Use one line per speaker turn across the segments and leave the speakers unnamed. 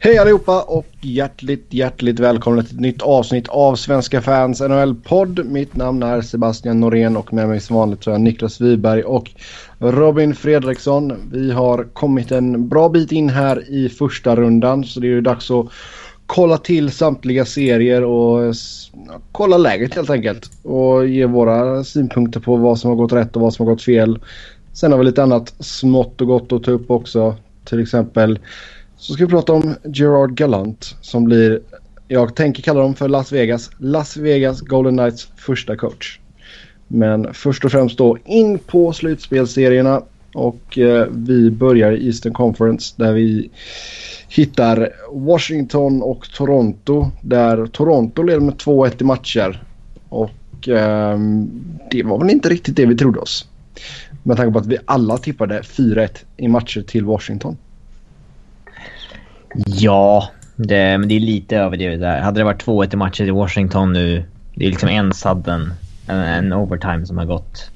Hej allihopa och hjärtligt, hjärtligt välkomna till ett nytt avsnitt av Svenska fans NHL-podd. Mitt namn är Sebastian Norén och med mig som vanligt så är Niklas Wiberg och Robin Fredriksson. Vi har kommit en bra bit in här i första rundan så det är ju dags att kolla till samtliga serier och kolla läget helt enkelt. Och ge våra synpunkter på vad som har gått rätt och vad som har gått fel. Sen har vi lite annat smått och gott att ta upp också. Till exempel så ska vi prata om Gerard Gallant som blir, jag tänker kalla dem för Las Vegas, Las Vegas Golden Knights första coach. Men först och främst då in på slutspelserierna och eh, vi börjar i Eastern Conference där vi hittar Washington och Toronto där Toronto leder med 2-1 i matcher. Och eh, det var väl inte riktigt det vi trodde oss. Med tanke på att vi alla tippade 4-1 i matcher till Washington.
Ja, det, men det är lite överdrivet där. Hade det varit 2-1 i matcher i Washington nu, det är liksom en sudden, en, en overtime som har gått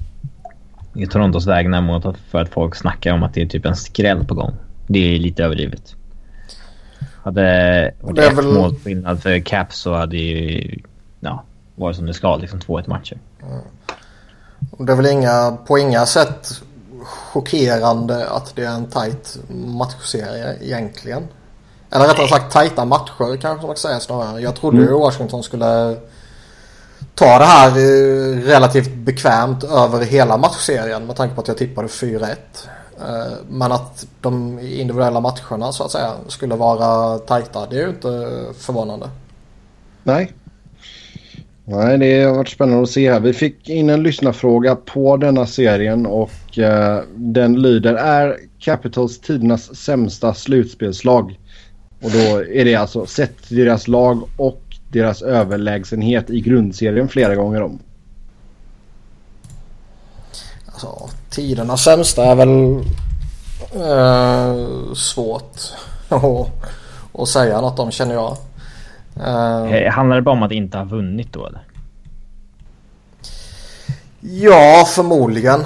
i Torontos vägnar mot för att folk snackar om att det är typ en skräll på gång. Det är lite överdrivet. Hade varit ett väl... mål skillnad för Caps så hade ju ja, varit som det ska, liksom 2-1 matcher. Mm.
Det är väl inga, på inga sätt chockerande att det är en tight matchserie egentligen. Eller rättare sagt tajta matcher kanske man ska säga snarare. Jag trodde mm. ju Washington skulle ta det här eh, relativt bekvämt över hela matchserien med tanke på att jag tippade 4-1. Eh, men att de individuella matcherna så att säga skulle vara tajta det är ju inte förvånande.
Nej. Nej, det har varit spännande att se här. Vi fick in en lyssnarfråga på denna serien och eh, den lyder Är Capitals tidernas sämsta slutspelslag? Och då är det alltså sett till deras lag och deras överlägsenhet i grundserien flera gånger om.
Alltså, tiderna sämsta är väl eh, svårt att, att säga något om känner jag.
Eh, Handlar det bara om att inte ha vunnit då eller?
Ja, förmodligen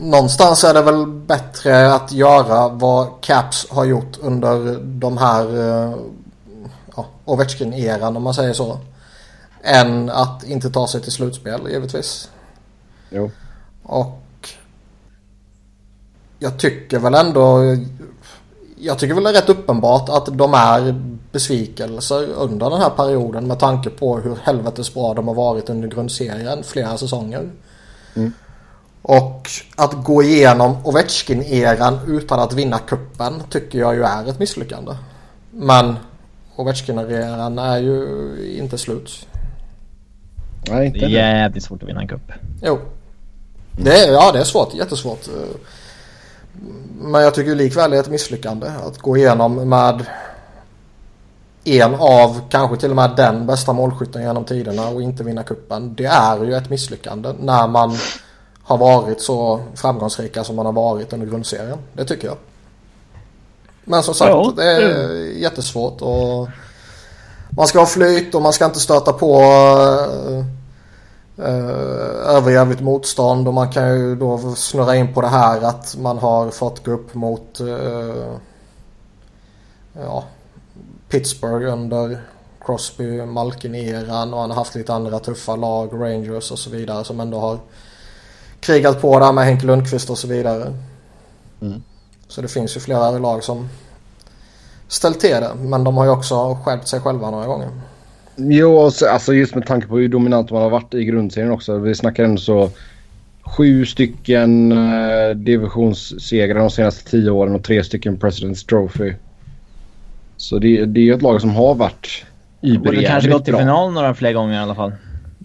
någonstans är det väl bättre att göra vad Caps har gjort under de här uh, ja, Ovechkin-eran om man säger så. Än att inte ta sig till slutspel givetvis.
Jo.
Och jag tycker väl ändå jag tycker väl det är rätt uppenbart att de är besvikelser under den här perioden med tanke på hur helvetes bra de har varit under grundserien flera säsonger. Mm. Och att gå igenom Ovechkin-eran utan att vinna kuppen tycker jag ju är ett misslyckande. Men Ovechkin-eran är ju inte slut.
Nej, inte det är jävligt svårt att vinna en kupp.
Jo. Det är, ja, det är svårt. Jättesvårt. Men jag tycker likväl det är ett misslyckande att gå igenom med en av, kanske till och med den bästa målskytten genom tiderna och inte vinna kuppen. Det är ju ett misslyckande när man har varit så framgångsrika som man har varit under grundserien. Det tycker jag. Men som sagt, ja. det är mm. jättesvårt och man ska ha flyt och man ska inte stöta på uh, överjävligt motstånd och man kan ju då snurra in på det här att man har fått gå upp mot uh, ja, Pittsburgh under Crosby, Malkin-eran och han har haft lite andra tuffa lag, Rangers och så vidare som ändå har krigat på där med Henke Lundqvist och så vidare. Mm. Så det finns ju flera lag som ställt till det. Men de har ju också skärpt sig själva några gånger.
Jo, alltså just med tanke på hur dominant man har varit i grundserien också. Vi snackar ändå så sju stycken eh, divisionssegrar de senaste tio åren och tre stycken President's Trophy. Så det, det är ju ett lag som har varit
überjävligt bra. kanske gått till final några fler gånger i alla fall.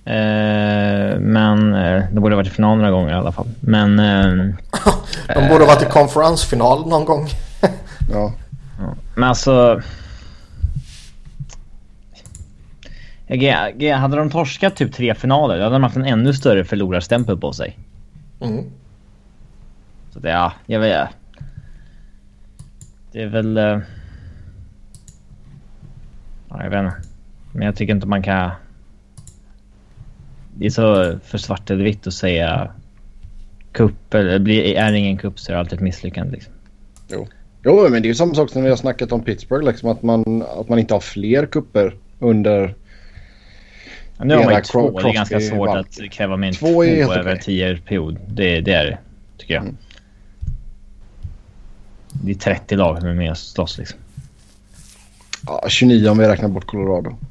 Eh, men eh, det borde ha varit i final några gånger i alla fall. Men... Eh,
de borde ha varit i konferensfinal någon gång.
ja.
Men alltså... hade de torskat typ tre finaler då hade de haft en ännu större förlorarstämpel på sig. Mm. Så det, ja, jag vet Det är väl... Ja, jag vet inte. Men jag tycker inte man kan det är så för svart eller vitt att säga kupp eller är det ingen kupp så är det alltid ett misslyckande. Liksom.
Jo. Jo, men det är ju samma sak som vi har snackat om Pittsburgh. Liksom, att, man, att man inte har fler kupper under...
Ja, nu har man ju två. Det är ganska svårt att kräva mer än
Två
två, över
okej.
tio period. Det, det är det, tycker jag.
Mm.
Det är 30 lag som är med och slåss liksom.
Ja, 29 om vi räknar bort Colorado.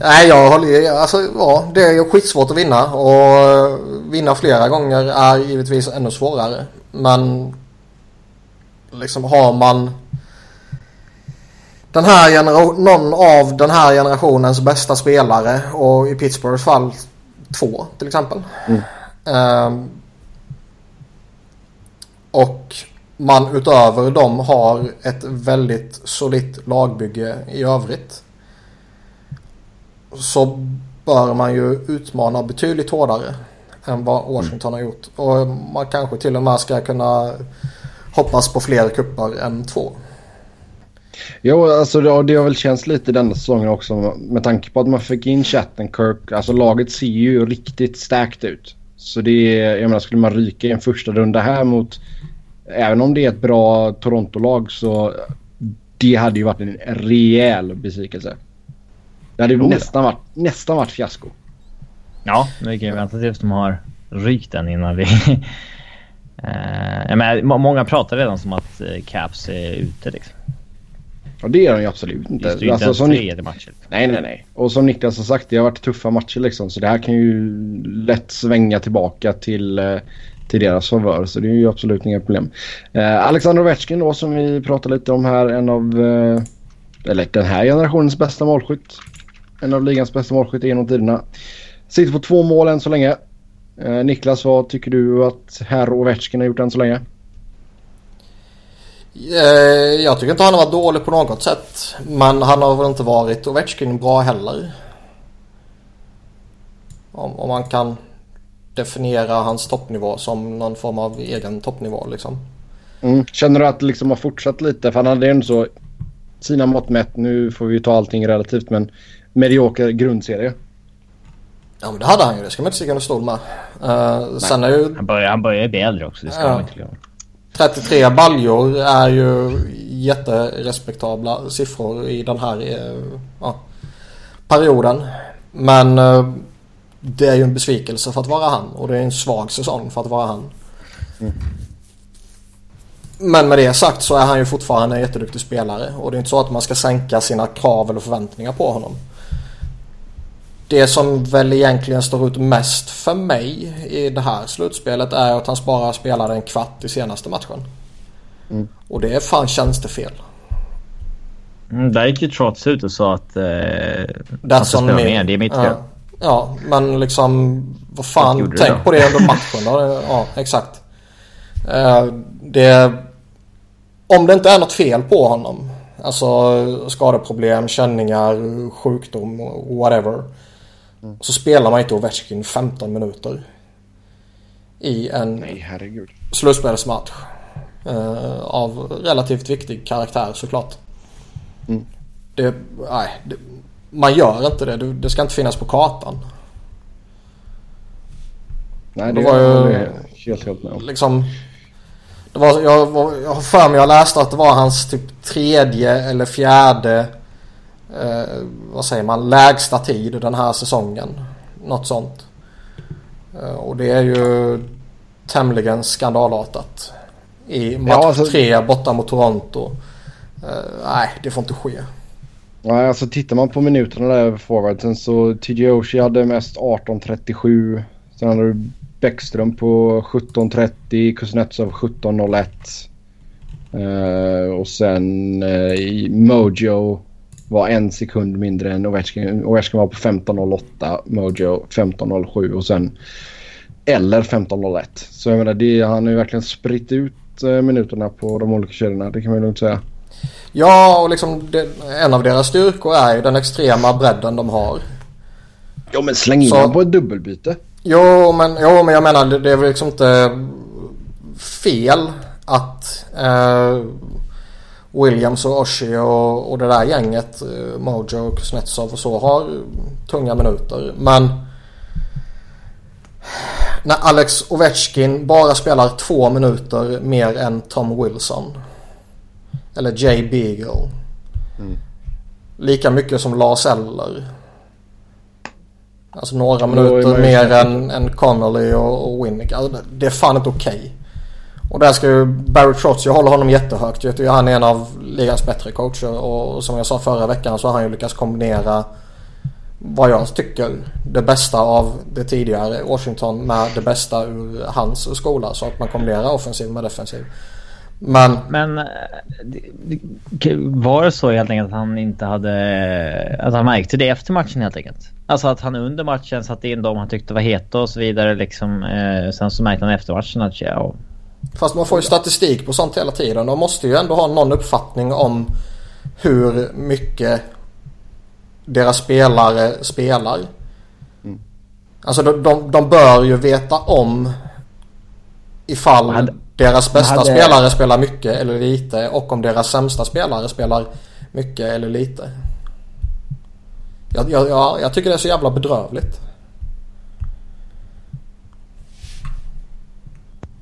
Nej, jag håller ju- alltså ja, det är ju skitsvårt att vinna och eh, vinna flera gånger är givetvis ännu svårare. Men liksom har man den här genera- någon av den här generationens bästa spelare och i Pittsburghs fall två till exempel.
Mm.
Ehm, och man utöver dem har ett väldigt solitt lagbygge i övrigt så bör man ju utmana betydligt hårdare än vad Washington har gjort. Och man kanske till och med ska kunna hoppas på fler kuppar än två.
Jo, alltså det, det har väl känts lite denna säsongen också med tanke på att man fick in Chattenkirk. Alltså laget ser ju riktigt starkt ut. Så det är, jag menar skulle man ryka i en första runda här mot, även om det är ett bra Toronto-lag så det hade ju varit en rejäl besvikelse. Det hade ju
Oh ja.
nästan, varit, nästan varit fiasko.
Ja, vi kan ju vänta tills de har rykt den innan vi... Eh, jag menar, må- många pratar redan som att eh, Caps är ute liksom.
Ja det är de ju absolut
Det
inte.
står ju inte
Alltså,
ens tredje matcher.
nej nej nej. Och som Niklas har sagt det har varit tuffa matcher liksom. Så det här kan ju lätt svänga tillbaka till, eh, till deras favör. Så det är ju absolut inga problem. Eh, Alexander Ovechkin då som vi pratade lite om här. En av, eh, eller den här generationens bästa målskytt. En av ligans bästa målskytt genom tiderna. Sitter på två mål än så länge. Eh, Niklas vad tycker du att herr Ovechkin har gjort än så länge?
Eh, Jag tycker inte han har varit dålig på något sätt. Men han har väl inte varit Ovechkin bra heller. Om, om man kan definiera hans toppnivå som någon form av egen toppnivå liksom.
Mm. Känner du att det liksom har fortsatt lite? För han hade ju ändå så sina mått mätt. Nu får vi ju ta allting relativt men medioker grundserie.
Ja men det hade han ju. Det ska man inte sticka under stol med. Eh, sen är ju
Han börjar, han börjar bli äldre också. Det ska
Ja.
man inte glömma.
33 baljor är ju jätterespektabla siffror i den här ja, perioden. Men eh, det är ju en besvikelse för att vara han och det är en svag säsong för att vara han. Men med det sagt så är han ju fortfarande en jätteduktig spelare och det är inte så att man ska sänka sina krav eller förväntningar på honom. Det som väl egentligen står ut mest för mig i det här slutspelet är att han bara spelade en kvart i senaste matchen.
Mm.
Och det är fan tjänstefel.
Mm, där gick ju Trots ut och sa att eh, han ska spela
me.
mer. Det är mitt fel.
ja. ja, men liksom vad fan, tänk
då?
på det under matchen då. Ja, exakt. Eh, det... Om det inte är något fel på honom. Alltså skadeproblem, känningar, sjukdom, whatever.
Mm.
Så spelar man inte Ovechkin 15 minuter. I en
Nej
slutspelsmatch. Eh, av relativt viktig karaktär såklart.
Mm.
Det, nej, det, man gör inte det. Det- Det ska inte finnas på kartan.
Nej
Det
det
var ju-
ju helt helt med om.
Liksom, det var, jag, var, jag har för mig jag läste att det var hans typ tredje eller fjärde eh, vad säger man, lägsta tid den här säsongen. Något sånt. Eh, och det är ju tämligen skandalartat. I match
Ja, alltså-
tre borta mot Toronto. Eh, nej, det får inte ske.
Ja, alltså tittar man på minuterna där över forwardsen så TJ Oshie hade mest 18.37. Sen hade du Bäckström på 17.30, Kuznetsov 17.01. Eh, och sen i Mojo var en sekund mindre än Ovechkin. Ovechkin var på 15.08, Mojo 15.07 och sen eller 15.01. Så jag menar, det, han har ju verkligen spritt ut eh, minuterna på de olika kedjorna. Det kan man ju lugnt säga.
Ja, och liksom det, en av deras styrkor är ju den extrema bredden de har.
Ja men släng in honom på ett dubbelbyte.
Jo men, jo, men jag menar det, det är väl liksom inte fel att eh, Williams och Oshie och, och det där gänget, eh, Mojo och Kuznetsov och så har tunga minuter. Men när Alex Ovechkin bara spelar två minuter mer än Tom Wilson. Eller Jay Beagle. Mm. Lika mycket som Lars Eller. Alltså några minuter mer än, än Connolly och, och Winnick. Alltså, det är fan inte okej. Okay. Och där ska ju Barry Trotz, jag håller honom jättehögt. Jag tycker han är en av ligans bättre coacher. Och som jag sa förra veckan så har han ju lyckats kombinera vad jag tycker det bästa av det tidigare Washington med det bästa ur hans skola. Så att man kombinerar offensiv med defensiv. Men...
Men eh, var det så helt enkelt att han inte hade... Eh, att han märkte det efter matchen helt enkelt? Alltså att han under matchen satte in dem han tyckte var heta och så vidare liksom. Eh, sen så märkte han efter matchen att ja...
Fast man får ju statistik på sånt hela tiden. De måste ju ändå ha någon uppfattning om hur mycket deras spelare spelar. Mm. Alltså de, de, de, bör ju veta om ifall hade, deras bästa hade... spelare spelar mycket eller lite och om deras sämsta spelare spelar mycket eller lite. Jag, jag, jag, jag tycker det är så jävla bedrövligt.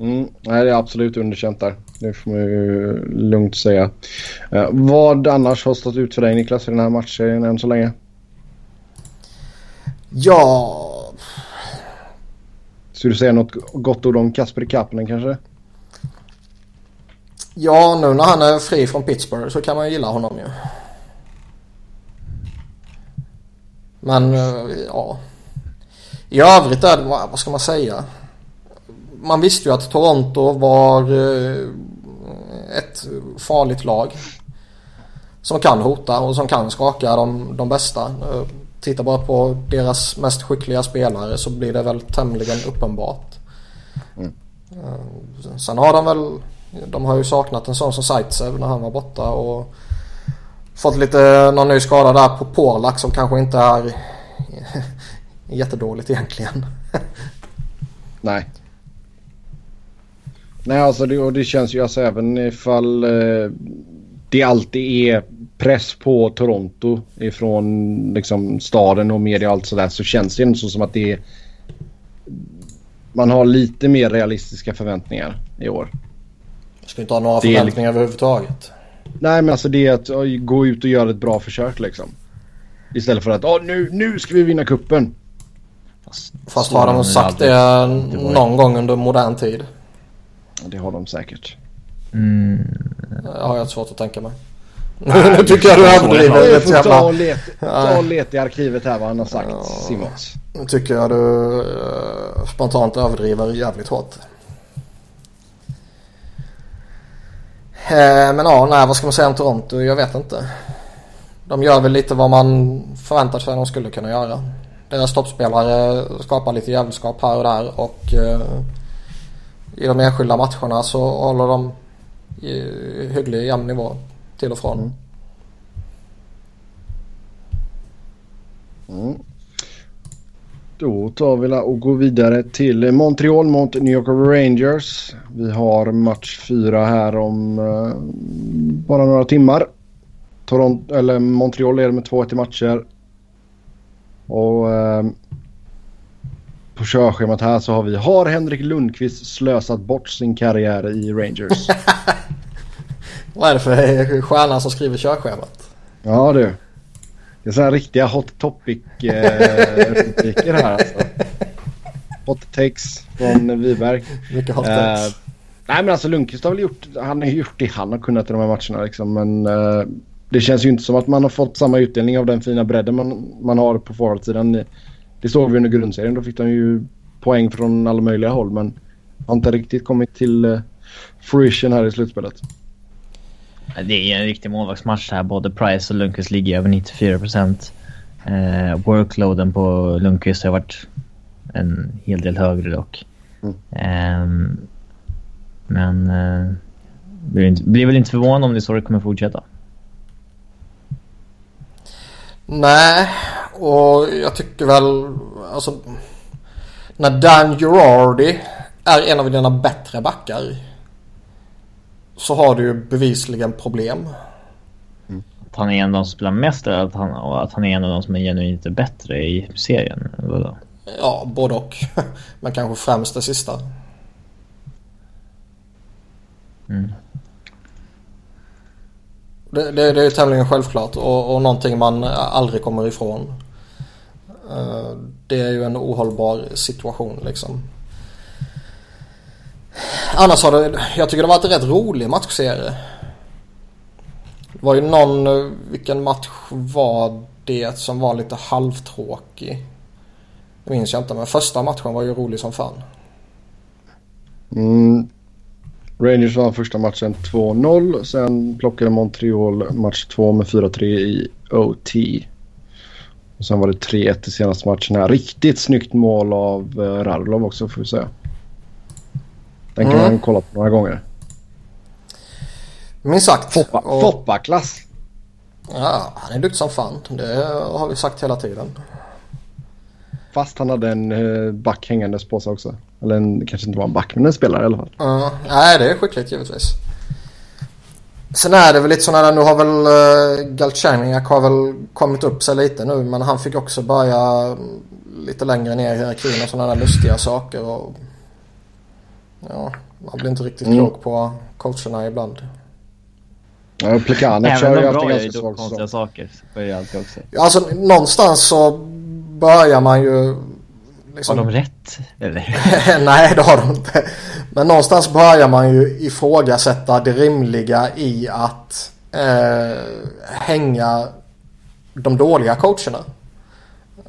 Mm, nej, det är absolut underkänt där. Det får man ju lugnt säga. Eh, vad annars har stått ut för dig Niklas i den här matchen än så länge?
Ja...
Ska du säga något gott ord om Kasper Kapanen kanske?
Ja, nu när han är fri från Pittsburgh så kan man ju gilla honom ju. Men eh, ja. I övrigt är det, vad ska man säga? Man visste ju att Toronto var eh, ett farligt lag. Som kan hota och som kan skaka de, de bästa. Eh, titta bara på deras mest skickliga spelare så blir det väl tämligen uppenbart. Mm. Sen har de väl, de har ju saknat en sån som Zaitsev när han var borta och fått lite, någon ny skada där på Porlak som kanske inte är jättedåligt egentligen.
Nej. Nej, alltså det, och det känns ju alltså även ifall eh, det alltid är press på Toronto ifrån liksom staden och media och allt sådär så känns det inte så som att det är... Man har lite mer realistiska förväntningar i år.
Jag ska inte ha några förväntningar liksom, överhuvudtaget.
Nej men alltså det är att gå ut och göra ett bra försök liksom. Istället för att oh, nu, nu ska vi vinna kuppen.
Fast, Fast har de sagt det någon gång under modern tid?
Det har de säkert.
Mm. Det har jag svårt att tänka mig. nu tycker jag du överdriver rätt
jävla... Ta och let, ta och let i arkivet här vad han har sagt ja, Simons.
Nu tycker jag du uh, spontant överdriver jävligt hårt. Uh, men ja, nej vad ska man säga om Toronto? Jag vet inte. De gör väl lite vad man förväntar sig att de skulle kunna göra. Deras toppspelare skapar lite jävelskap här och där och uh, i de enskilda matcherna så håller de i hygglig jämn nivå till och från.
Mm. Då tar vi och går vidare till Montreal mot New York Rangers. Vi har match fyra här om uh, bara några timmar. Toronto, eller Montreal leder med 2-1 i matcher. Och uh, på körschemat här så har vi Har Henrik Lundqvist slösat bort sin karriär i Rangers?
Vad är det för stjärna som skriver körschemat?
Ja du. Det är sådana riktiga hot topic-rubriker eh, här alltså. Hot takes från Wiberg.
Mycket hot takes. Eh,
nej men alltså Lundqvist har väl gjort, han har gjort det han har kunnat i de här matcherna liksom. Men eh, det känns ju inte som att man har fått samma utdelning av den fina bredden man, man har på forwardsidan. Det såg vi under grundserien. Då fick de ju poäng från alla möjliga håll men har inte riktigt kommit till uh, fruition här i slutspelet.
Det är en riktig målvaktsmatch här. Både Price och Lundqvist ligger över 94 procent. Eh, workloaden på Lundqvist har varit en hel del högre dock. Mm. Eh, men eh, blir, inte, blir väl inte förvånad om det är så det kommer fortsätta.
Nej, och jag tycker väl alltså när Dan Girardi är en av dina bättre backar så har du ju bevisligen problem.
Mm. Att han är en av de som spelar mest eller att han, att han är en av de som är genuint bättre i serien? Vadå?
Ja, både och. Men kanske främst det sista.
Mm.
Det, det, det är tämligen självklart och, och någonting man aldrig kommer ifrån. Det är ju en ohållbar situation liksom. Annars har det, jag tycker det har varit en rätt rolig matchserie. Det var ju någon, eh, vilken match var det som var lite halvtråkig? Det minns jag inte men första matchen var ju rolig som fan.
Mm. Rangers vann första matchen 2-0. Sen plockade Montreal match 2 med 4-3 i OT. Och sen var det 3-1 i senaste matchen här. Riktigt snyggt mål av uh, Radulov också får vi säga. Den kan
Mm.
man kolla på några gånger.
Minst sagt.
Foppa,
Och-
Foppa-klass.
Ja, han är duktig som fan. Det har vi sagt hela tiden.
Fast han hade en uh, back hängandes på sig också. Eller en, kanske inte var en back men en spelare i alla fall.
Ja, nej det är skickligt givetvis. Sen är det väl lite sådana där, nu har väl uh, Galchenyuk har väl kommit upp sig lite nu men han fick också börja mm, lite längre ner i hierarkin och sådana där lustiga saker och ja, man blir inte riktigt
Mm.
klok på coacherna ibland.
Ja, Plekanet kör
Även
ju alltid ganska
ju
svag
konstiga saker. Alltid också.
Alltså någonstans så börjar man ju liksom...
Har de rätt? Eller?
Nej, det har de inte. Men någonstans börjar man ju ifrågasätta det rimliga i att eh, hänga de dåliga coacherna.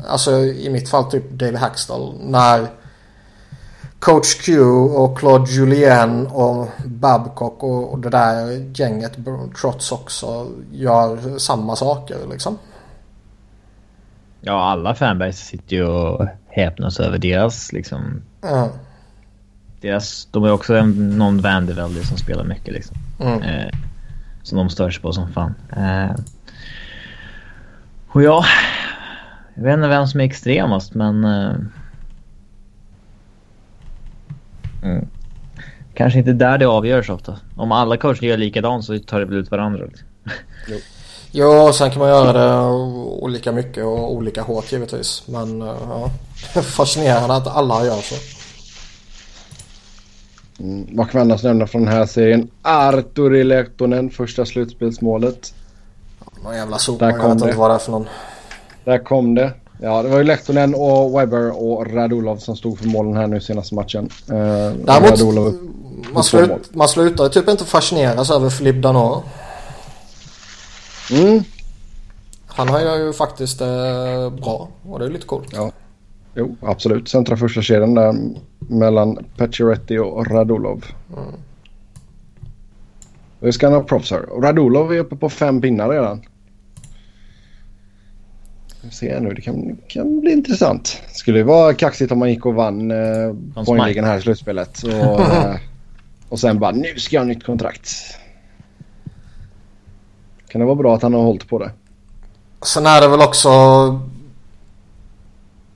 Alltså i mitt fall typ Dave Hackstall. När Coach Q och Claude Julien och Babcock och, och det där gänget, trots också, gör samma saker liksom.
Ja, alla fanbase sitter ju och häpnas över deras liksom...
Mm.
Deras, de är också en, någon Vandervelde som spelar mycket liksom.
Mm.
Eh, som de stör sig på som fan. Eh, och ja, jag vet inte vem som är extremast men... Eh, mm. Kanske inte där det avgörs ofta. Om alla coacher gör likadant så tar det väl ut varandra. Liksom.
Ja, sen kan man göra det olika mycket och olika hårt givetvis. Men eh, ja, fascinerande att alla gör så.
Mm. Vad kan vi annars nämna från den här serien? Arturi Lehtonen, första slutspelsmålet.
Någon jävla sopa. Jag vet
det.
inte vad det är för någon.
Där kom det. Ja, det var ju Lehtonen och Weber och Radulov som stod för målen här nu senaste matchen. Uh,
Däremot,
Radulov,
man, slut, man slutar typ inte fascineras över Filip Danot.
mm.
Han har ju faktiskt eh, bra och det är lite coolt.
Ja. Jo, absolut. Centra första kedjan där mellan Pacioretty och Radulov.
Mm.
Vi ska ha proffs här. Radulov är uppe på fem pinnar redan. Vi ser nu, det kan, kan bli intressant. Skulle ju vara kaxigt om man gick och vann eh, poängligan här i slutspelet. Och, eh, och sen bara nu ska jag ha nytt kontrakt. Kan det vara bra att han har hållit på det?
Sen är det väl också...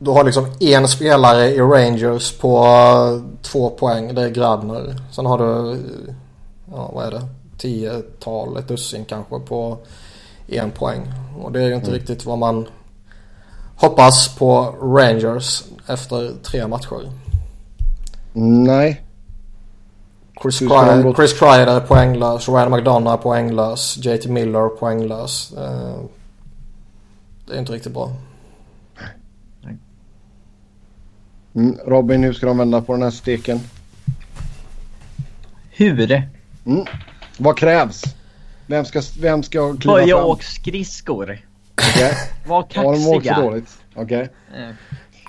Du har liksom en spelare i Rangers på eh, två poäng. Det är Grabner. Sen har du... eh, Ja, vad är det? Tiotal, ett dussin kanske på en poäng. Och det är ju inte riktigt vad man hoppas på Rangers efter tre matcher.
Nej.
Chris, Cry, Chris Kreider är poänglös, Ryan McDonough är poänglös, JT Miller är poänglös. Eh, Det är inte riktigt bra.
Mm, Robin, hur ska de vända på den här steken?
Hur?
Vad krävs? Vem ska, vem ska kliva
Börja
fram?
åka skridskor.
Okej.
Var
Ja, de åker så
kaxiga.
dåligt. Okej.
Eh,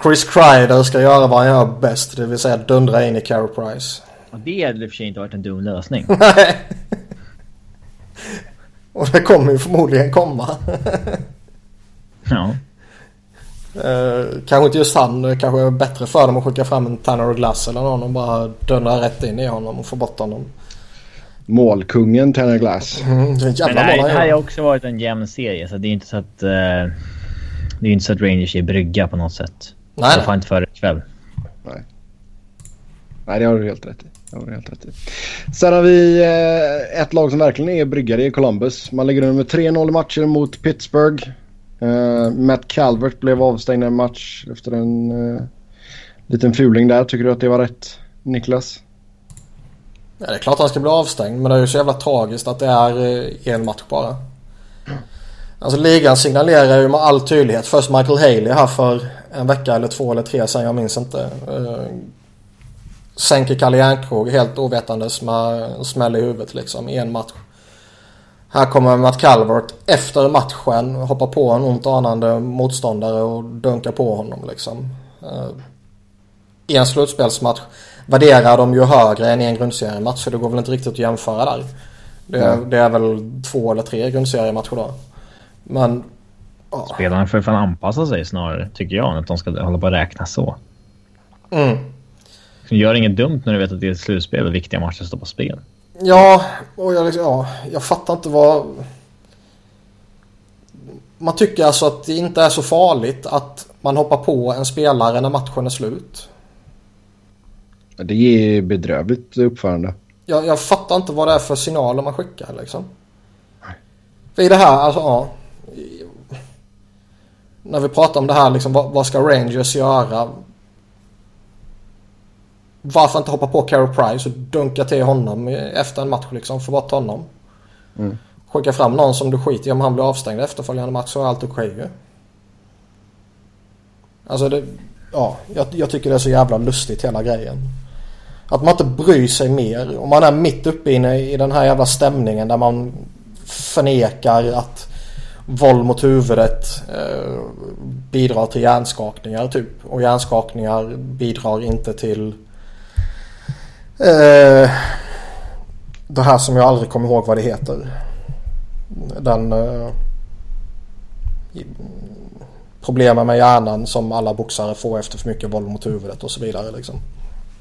Chris Kreider ska göra vad han gör bäst, det vill säga dundra in i Carey Price.
Och det hade i och för sig inte varit en dum lösning.
Nej. Och det kommer ju förmodligen komma.
Ja.
Eh, kanske inte just han, kanske är bättre för dem att skicka fram en Tanner och Glass eller någon och bara dundra rätt in i honom och få bort honom.
Målkungen Tanner Glass.
Mm, det är en
Men
jävla
det här, det här har också varit en jämn serie så det är inte så att... eh, det är inte så att Rangers är brygga på något sätt.
Nej,
I alla
nej.
fall inte före ikväll.
Nej, det har du helt rätt i. Det har du helt rätt i. Sen har vi eh, ett lag som verkligen är bryggare i Columbus. Man ligger med 3-0 i matcher mot Pittsburgh. Uh, Matt Calvert blev avstängd i en match efter en, uh, Liten fuling där. Tycker du att det var rätt Niklas?
Ja, det är klart att han ska bli avstängd men det är ju så jävla tragiskt att det är eh, en match bara. Alltså ligan signalerar ju med all tydlighet. Först Michael Haley här för en vecka eller två eller tre sen, jag minns inte. Uh, sänker Kalle Järnkrog helt ovetandes med en smäll i huvudet liksom i en match. Här kommer Matt Calvert efter matchen hoppa på en ont anande motståndare och dunka på honom liksom. Uh, I en slutspelsmatch värderar de ju högre än i en grundseriematch så det går väl inte riktigt att jämföra där. Det, mm. det är väl två eller tre grundseriematcher då. Men...
Ja. Spelarna får fan anpassa sig snarare, tycker jag, än att de ska hålla på och räkna så.
Mm.
Gör inget dumt när du vet att det är ett slutspel och viktiga matcher står på spel.
Ja, och jag, liksom, ja, jag fattar inte vad... Man tycker alltså att det inte är så farligt att man hoppar på en spelare när matchen är slut.
Det är bedrövligt uppförande.
Jag, jag fattar inte vad det är för signaler man skickar liksom. För i det här, alltså ja. När vi pratar om det här liksom, vad, vad ska Rangers göra? Varför inte hoppa på Carey Price och dunka till honom efter en match liksom, få bort honom. Mm. Skicka fram någon som du skiter i om han blir avstängd efterföljande match så är allt okej okay, ju. Alltså det, ja, jag, jag tycker det är så jävla lustigt hela grejen. Att man inte bryr sig mer. Och man är mitt uppe inne i den här jävla stämningen där man förnekar att våld mot huvudet eh, bidrar till hjärnskakningar typ. Och hjärnskakningar bidrar inte till eh, det här som jag aldrig kommer ihåg vad det heter. Den eh, problemen med hjärnan som alla boxare får efter för mycket våld mot huvudet och så vidare liksom.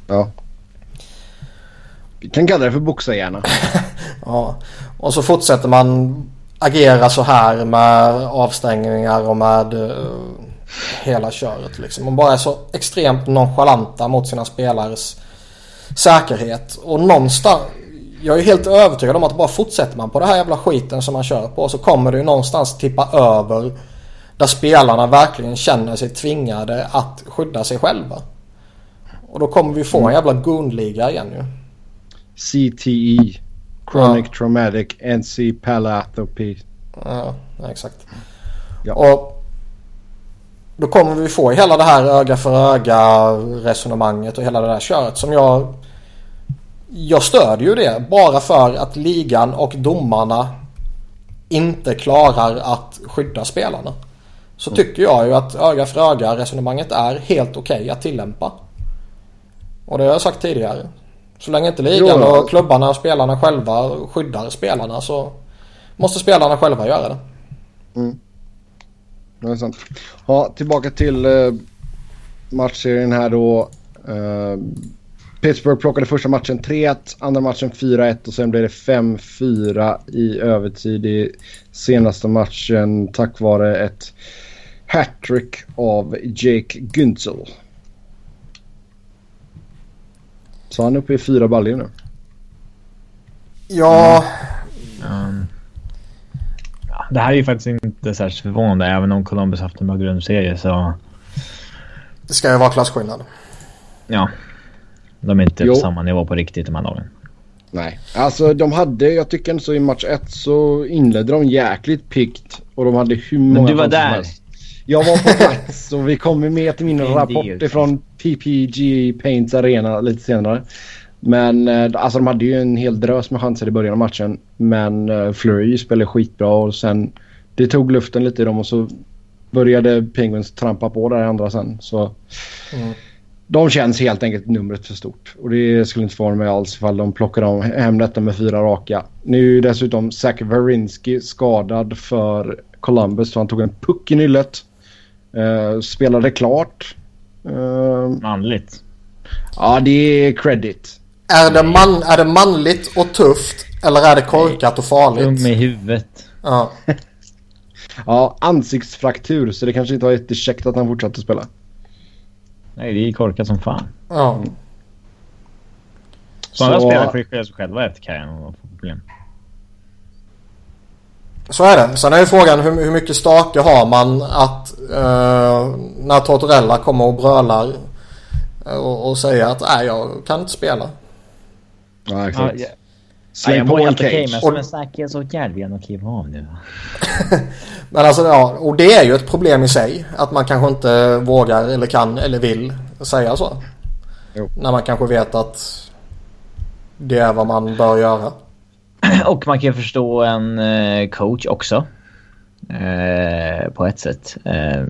Ja. Vi kan kalla det för boxarhjärna.
ja. Och så fortsätter man agera så här med avstängningar och med uh, hela köret. Liksom. Man bara är så extremt nonchalanta mot sina spelares säkerhet. Och någonstans, jag är helt övertygad om att bara fortsätter man på det här jävla skiten som man kör på så kommer det ju någonstans tippa över där spelarna verkligen känner sig tvingade att skydda sig själva. Och då kommer vi få en mm. jävla gunliga igen ju.
CTE. Chronic ja. Traumatic Encephalopathy.
Ja, exakt. Ja. Och då kommer vi få hela det här öga för öga resonemanget och hela det där köret som jag... Jag stödjer ju det bara för att ligan och domarna inte klarar att skydda spelarna. Så mm. tycker jag ju att öga för öga resonemanget är helt okej okay att tillämpa. Och det har jag sagt tidigare. Så länge inte ligan jo, och klubbarna och spelarna själva skyddar spelarna så måste spelarna själva göra det.
Mm. Det är sant. Ja, tillbaka till uh, matchserien här då. Uh, Pittsburgh plockade första matchen 3-1, andra matchen 4-1 och sen blev det 5-4 i övertid i senaste matchen tack vare ett hattrick av Jake Güntzel. Så han är uppe i fyra baljor nu.
Ja.
Mm. Det här är ju faktiskt inte särskilt förvånande även om Columbus haft en bra grundserie så...
Det ska ju vara klasskillnad.
Ja. De är inte på samma nivå på riktigt de här lagen.
Nej, alltså de hade, jag tycker ändå så i match 1 så inledde de jäkligt pikt och de hade hur många
Men du var där.
Jag var på plats och vi kommer med till min rapport ifrån PPG Paints Arena lite senare. Men eh, alltså de hade ju en hel drös med chanser i början av matchen. Men uh, Flurry spelade skitbra och sen det tog luften lite i dem och så började Penguins trampa på där i andra sen. Så mm. de känns helt enkelt numret för stort. Och det skulle inte förvåna mig alls ifall de plockar hem detta med fyra raka. Nu är dessutom Zach Wierenski skadad för Columbus så han tog en puck i nyllet. Uh, spelade klart.
Uh, Manligt.
Ja, det är credit.
Är det, man, är det manligt och tufft eller är det korkat och farligt?
Dum i huvudet.
Ja.
ja, ansiktsfraktur så det kanske inte var jättekäckt att han fortsatte spela.
Nej, det är korkat som fan.
Ja. Mm.
Sådana så... spelare får ju skylla sig själva efter karriären och få problem.
Så är det. Sen är ju frågan hur, hur mycket stake har man att uh, när Tortorella kommer och brölar Och, och säga att nej jag kan inte spela.
Ja, exakt.
Ja,
Släng
jag
på
mår helt okej, men som en säkerhetsåtgärd vill jag nog kliva av nu.
Men alltså ja, och det är ju ett problem i sig. Att man kanske inte vågar eller kan eller vill säga så.
Jo.
När man kanske vet att det är vad man bör göra.
Och man kan ju förstå en eh, coach också. Eh, på ett sätt. Eh, deras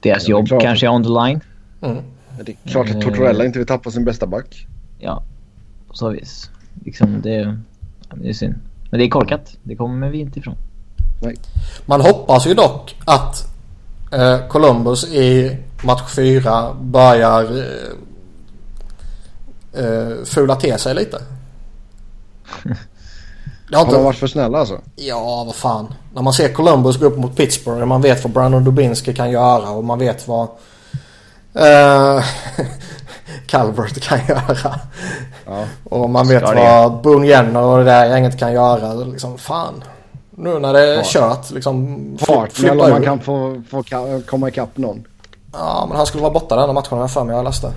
det är
jobb
klart.
kanske är on the line.
Mm.
Det är klart att Tortorella inte vill tappa sin bästa back.
Ja, på så vis. Liksom det, det är synd. Men det är korkat. Det kommer vi inte ifrån.
Man hoppas ju dock att eh, Columbus i match 4 börjar eh, eh, fula till sig lite. Det har
Har de
inte...
varit för snälla alltså?
Ja, vad fan. När man ser Columbus gå upp mot Pittsburgh och man vet vad Brandon Dubinski kan göra och man vet vad eh, Calvert kan göra.
Ja.
Och man vet vad Boone Jenner och det där gänget kan göra. Liksom, fan. Nu när det är
Ja.
kört liksom.
Fart eller om man kan få, få komma ikapp någon.
Ja, men han skulle vara borta den matchen jag för mig. Jag läste.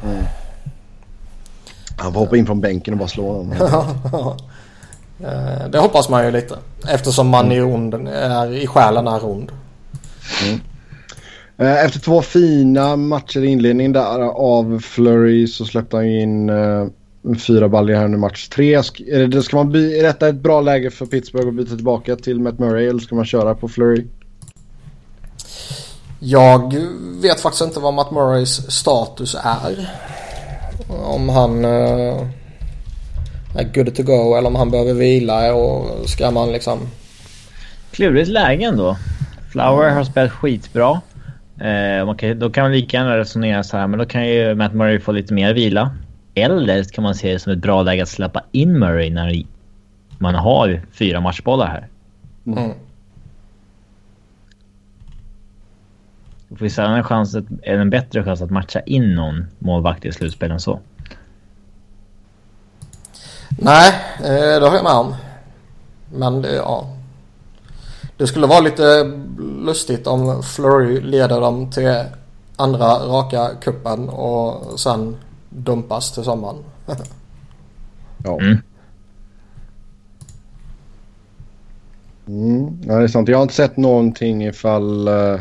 Han får hoppa in från bänken och bara slå honom.
Eh, Det hoppas man ju lite. Eftersom man i, ond, är, i själen är ond.
Eh, Efter två fina matcher i inledningen där av Flurry så släppte han in eh, fyra baljor här nu match tre. Sk- är, det, ska man by- är detta ett bra läge för Pittsburgh att byta tillbaka till Matt Murray eller ska man köra på Flurry?
Jag vet faktiskt inte vad Matt Murrays status är. Om han eh, är good to go eller om han behöver vila och ska man liksom...
Klurigt läge ändå. Flower har spelat skitbra. Eh, man kan, då kan man lika gärna resonera så här, men då kan ju Matt Murray få lite mer vila. Eller kan man se det som ett bra läge att släppa in Murray när man har fyra matchbollar här.
Mm.
Då får vi sällan en, chans att, en bättre chans att matcha in någon målvakt i slutspel än så.
Nej, eh, det har jag med om. Men det, ja. Det skulle vara lite lustigt om Flurry leder dem till andra raka kuppen och sen dumpas till sommaren.
Ja.
Mm.
Mm. ja, det är sant. Jag har inte sett någonting ifall eh,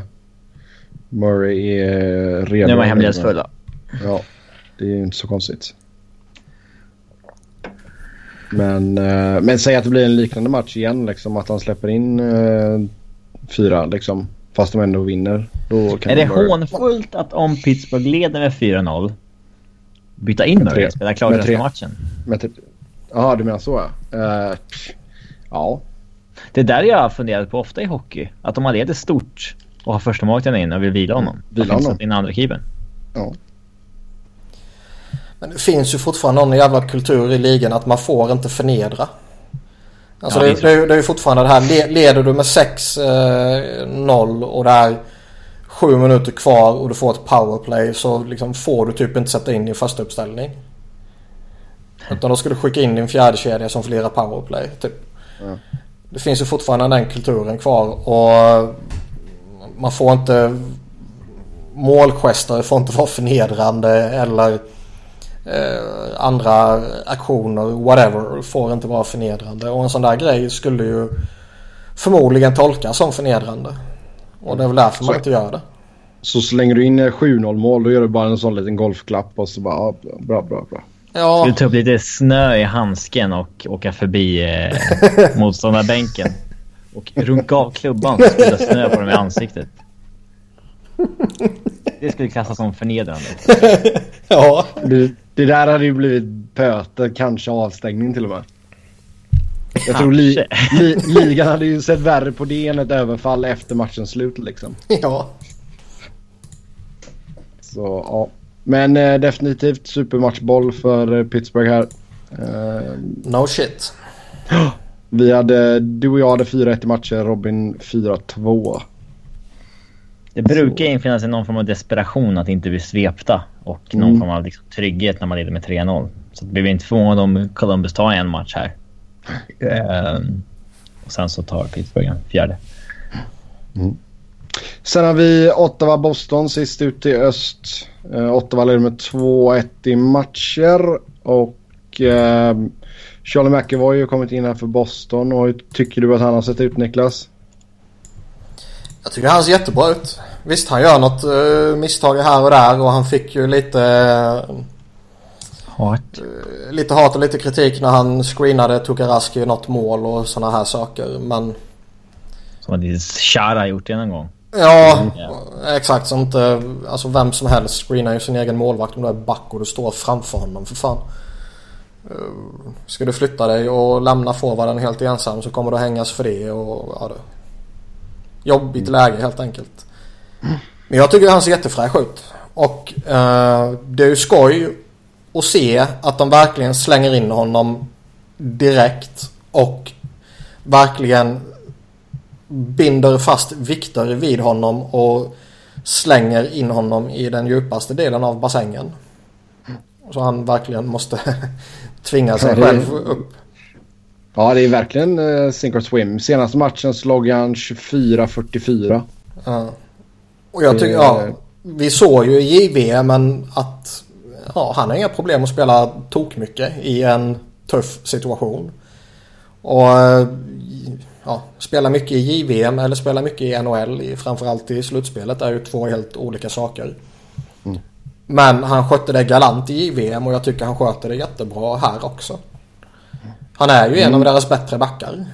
Murray är redo.
Nu var hemlighetsfulla.
Ja, det är ju inte så konstigt. Men, eh, men säg att det blir en liknande match igen. Liksom, att han släpper in eh, fyra liksom, fast de ändå vinner. Då kan
Är det
bara-
hånfullt att om Pittsburgh leder med 4-0 byta in Murray och spela klart resten av matchen?
Jaha, du menar så ja. Eh, ja.
Det där jag har funderat på ofta i hockey. Att om man leder stort och har första målvakten in och vill vila honom.
Vila honom.
in andra keepern?
ja.
Men det finns ju fortfarande någon jävla kultur i ligan att man får inte förnedra. Alltså
Ja,
det,
det är
det, är ju- fortfarande det här. Le- Leder du med 6-0 och det är sju minuter kvar och du får ett powerplay så liksom får du typ inte sätta in din första uppställning. Utan då ska du skicka in din fjärde kedja som får lira powerplay. Typ.
Ja.
Det finns ju fortfarande den kulturen kvar och man får inte målgester får inte vara förnedrande eller eh, andra aktioner, whatever, får inte vara förnedrande. Och en sån där grej skulle ju förmodligen tolkas som förnedrande. Och det är väl därför man
Så-
inte gör det.
Så slänger du in eh, 7-0 mål då gör du bara en sån liten golfklapp och så bara bra, bra, bra.
Ja,
Skulle ta upp lite snö i handsken och åka förbi eh, motståndarbänken. Och runka av klubban så skulle det snö på dem i ansiktet. Det skulle klassas som förnedrande.
ja.
Det, det där hade ju blivit böter, kanske avstängning till och med. Jag tror li, li, ligan hade ju sett värre på det än ett överfall efter matchens slut liksom.
ja.
Så ja. Men eh, definitivt supermatchboll för eh, Pittsburgh här. Eh,
No shit.
vi hade, du och jag hade 4-1 i matcher, Robin 4-2.
Det brukar infinna sig någon form av desperation att inte bli svepta och någon
Mm.
form av liksom, trygghet när man leder med 3-0. Så att blir vi inte förvånade om Columbus tar en match här. Ehm, och sen så tar Pittsburgh en fjärde.
Sen har vi Ottawa-Boston sist ut i öst. Uh, Ottawa leder med 2-1 i matcher. Och uh, Charlie McAvoy har ju kommit in här för Boston. Och hur tycker du att han har sett ut Niklas?
Jag tycker han ser jättebra ut. Visst han gör något uh, misstag här och där och han fick ju lite... Uh,
hat.
Uh, lite hat och lite kritik när han screenade Tukaraski något mål och sådana här saker men...
Som att Chara gjort det någon gång.
Ja, mm. exakt. Så inte, alltså vem som helst screenar ju sin egen målvakt om du är back och du står framför honom för fan. Ska du flytta dig och lämna forwarden helt ensam så kommer du hängas för det och ja, det, jobbigt läge helt enkelt. Men jag tycker han ser jättefräsch ut. Och eh, det är ju skoj att se att de verkligen slänger in honom direkt och verkligen binder fast Viktor vid honom och slänger in honom i den djupaste delen av bassängen. Så han verkligen måste tvinga sig själv upp.
Ja, det är verkligen uh, sink or swim. Senaste matchen slog han 24-44.
Ja. Och jag tycker, ja, vi såg ju i JVM att ja, han har inga problem att spela tok mycket i en tuff situation. Och ja, spela mycket i JVM eller spela mycket i NHL, framförallt i slutspelet, är ju två helt olika saker. Mm. Men han skötte det galant i JVM och jag tycker han sköter det jättebra här också. Han är ju en mm. av deras bättre backar.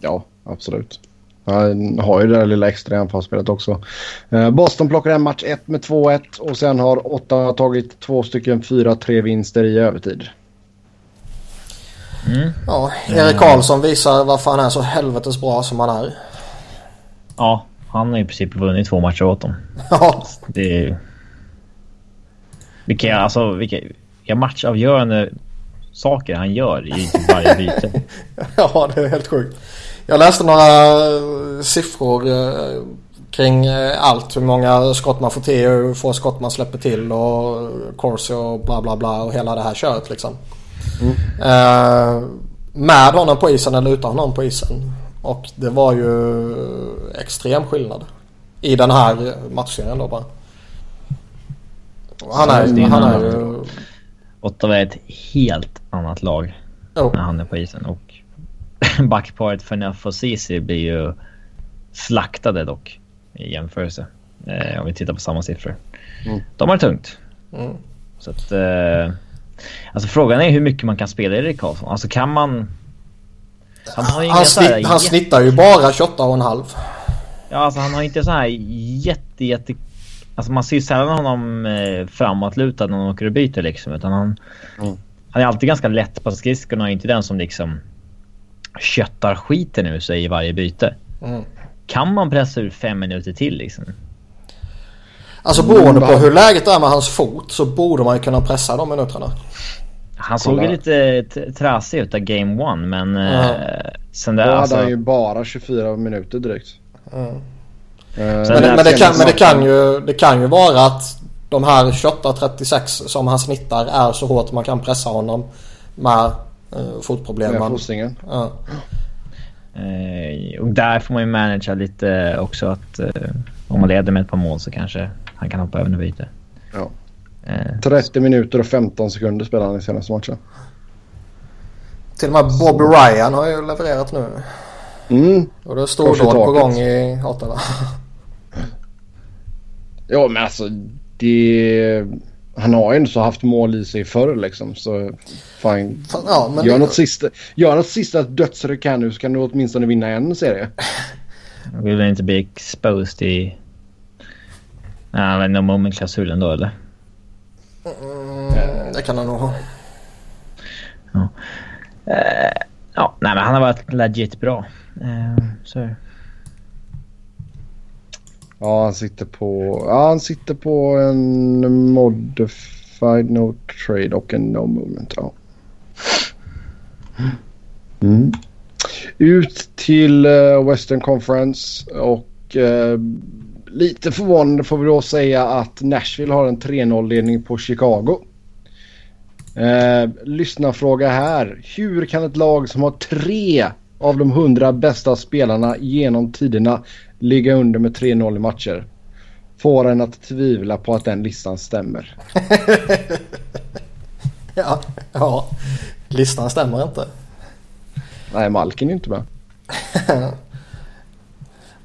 Ja, absolut. Han har ju det där lilla extra anfallsspelet också. Eh, Boston plockar en match 1 med 2-1 och sen har Ottawa tagit två stycken 4-3 vinster i övertid.
Mm. Ja, Erik Karlsson visar varför han är så helvetes bra som han är.
Ja, han har i princip vunnit två matcher åt dem. Ja. Det är... Vilka, alltså, vilka, vilka matchavgörande saker han gör i varje byte.
ja, det är helt sjukt. Jag läste några eh, siffror eh, kring eh, allt. Hur många skott man får till och hur få skott man släpper till och Corsi och bla bla bla och hela det här köret liksom. Mm. Uh, med honom på isen eller utan honom på isen. Och det var ju extrem skillnad. I den här matchserien då bara. Han är, han är ju...
Ottawa är ett helt annat lag oh. när han är på isen. Och backparet för Neff och Ceesay blir ju slaktade dock i jämförelse. Eh, om vi tittar på samma siffror. Mm. De har det tungt. Mm. Så att... Eh, alltså frågan är hur mycket man kan spela Erik Karlsson. Alltså kan man...
Han, har ju han, snitt, han snittar ju bara 28 och en halv.
Ja, alltså han har inte så här jätte, jätte Alltså man ser sällan honom eh, framåtlutad när han åker och byter liksom. Utan han, mm. han är alltid ganska lätt på skridskorna och inte den som liksom köttar skiten ur sig i varje byte. Mm. Kan man pressa ur fem minuter till liksom?
Alltså beroende på hur läget är med hans fot så borde man ju kunna pressa de minuterna.
Han såg ju lite trasig ut av game one men... Mm. Eh,
sen där, Då hade alltså... han ju bara 24 minuter direkt. Mm.
Eh, men, men, det kan, men det, kan ju, det kan ju vara att de här 28-36 som han snittar är så hårt man kan pressa honom med uh, fotproblemen. Med
fostringen. Ja.
Uh, och där får man ju managera lite också att uh, om man leder med ett par mål så kanske han kan hoppa över något byte.
Ja. Uh, 30 minuter och 15 sekunder spelade han i senaste matchen.
Till och med Bobby Ryan har ju levererat nu. Mm. Och det är stordåd på gång i Ottawa.
Ja men alltså det... Han har ju inte haft mål i sig förr liksom så fine. Ja, men gör, det... något sista, gör något sista dödsryck här nu så kan du åtminstone vinna en serie.
Jag vill inte bli exposed i... Ja, no moment-klausulen då eller?
Mm, det kan han nog ha.
Ja. Uh, ja, nej men han har varit legit bra. Uh, så
Ja, han sitter på, ja, han sitter på en modified no trade och en no movement. Ja. Mm. Ut till uh, Western Conference och uh, lite förvånande får vi då säga att Nashville har en 3-0-ledning på Chicago. Eh, uh, lyssna fråga här. Hur kan ett lag som har tre av de 100 bästa spelarna genom tiderna ligga under med 3-0 i matcher. Får en att tvivla på att den listan stämmer.
ja, ja, listan stämmer inte.
Nej, Malkin är inte med.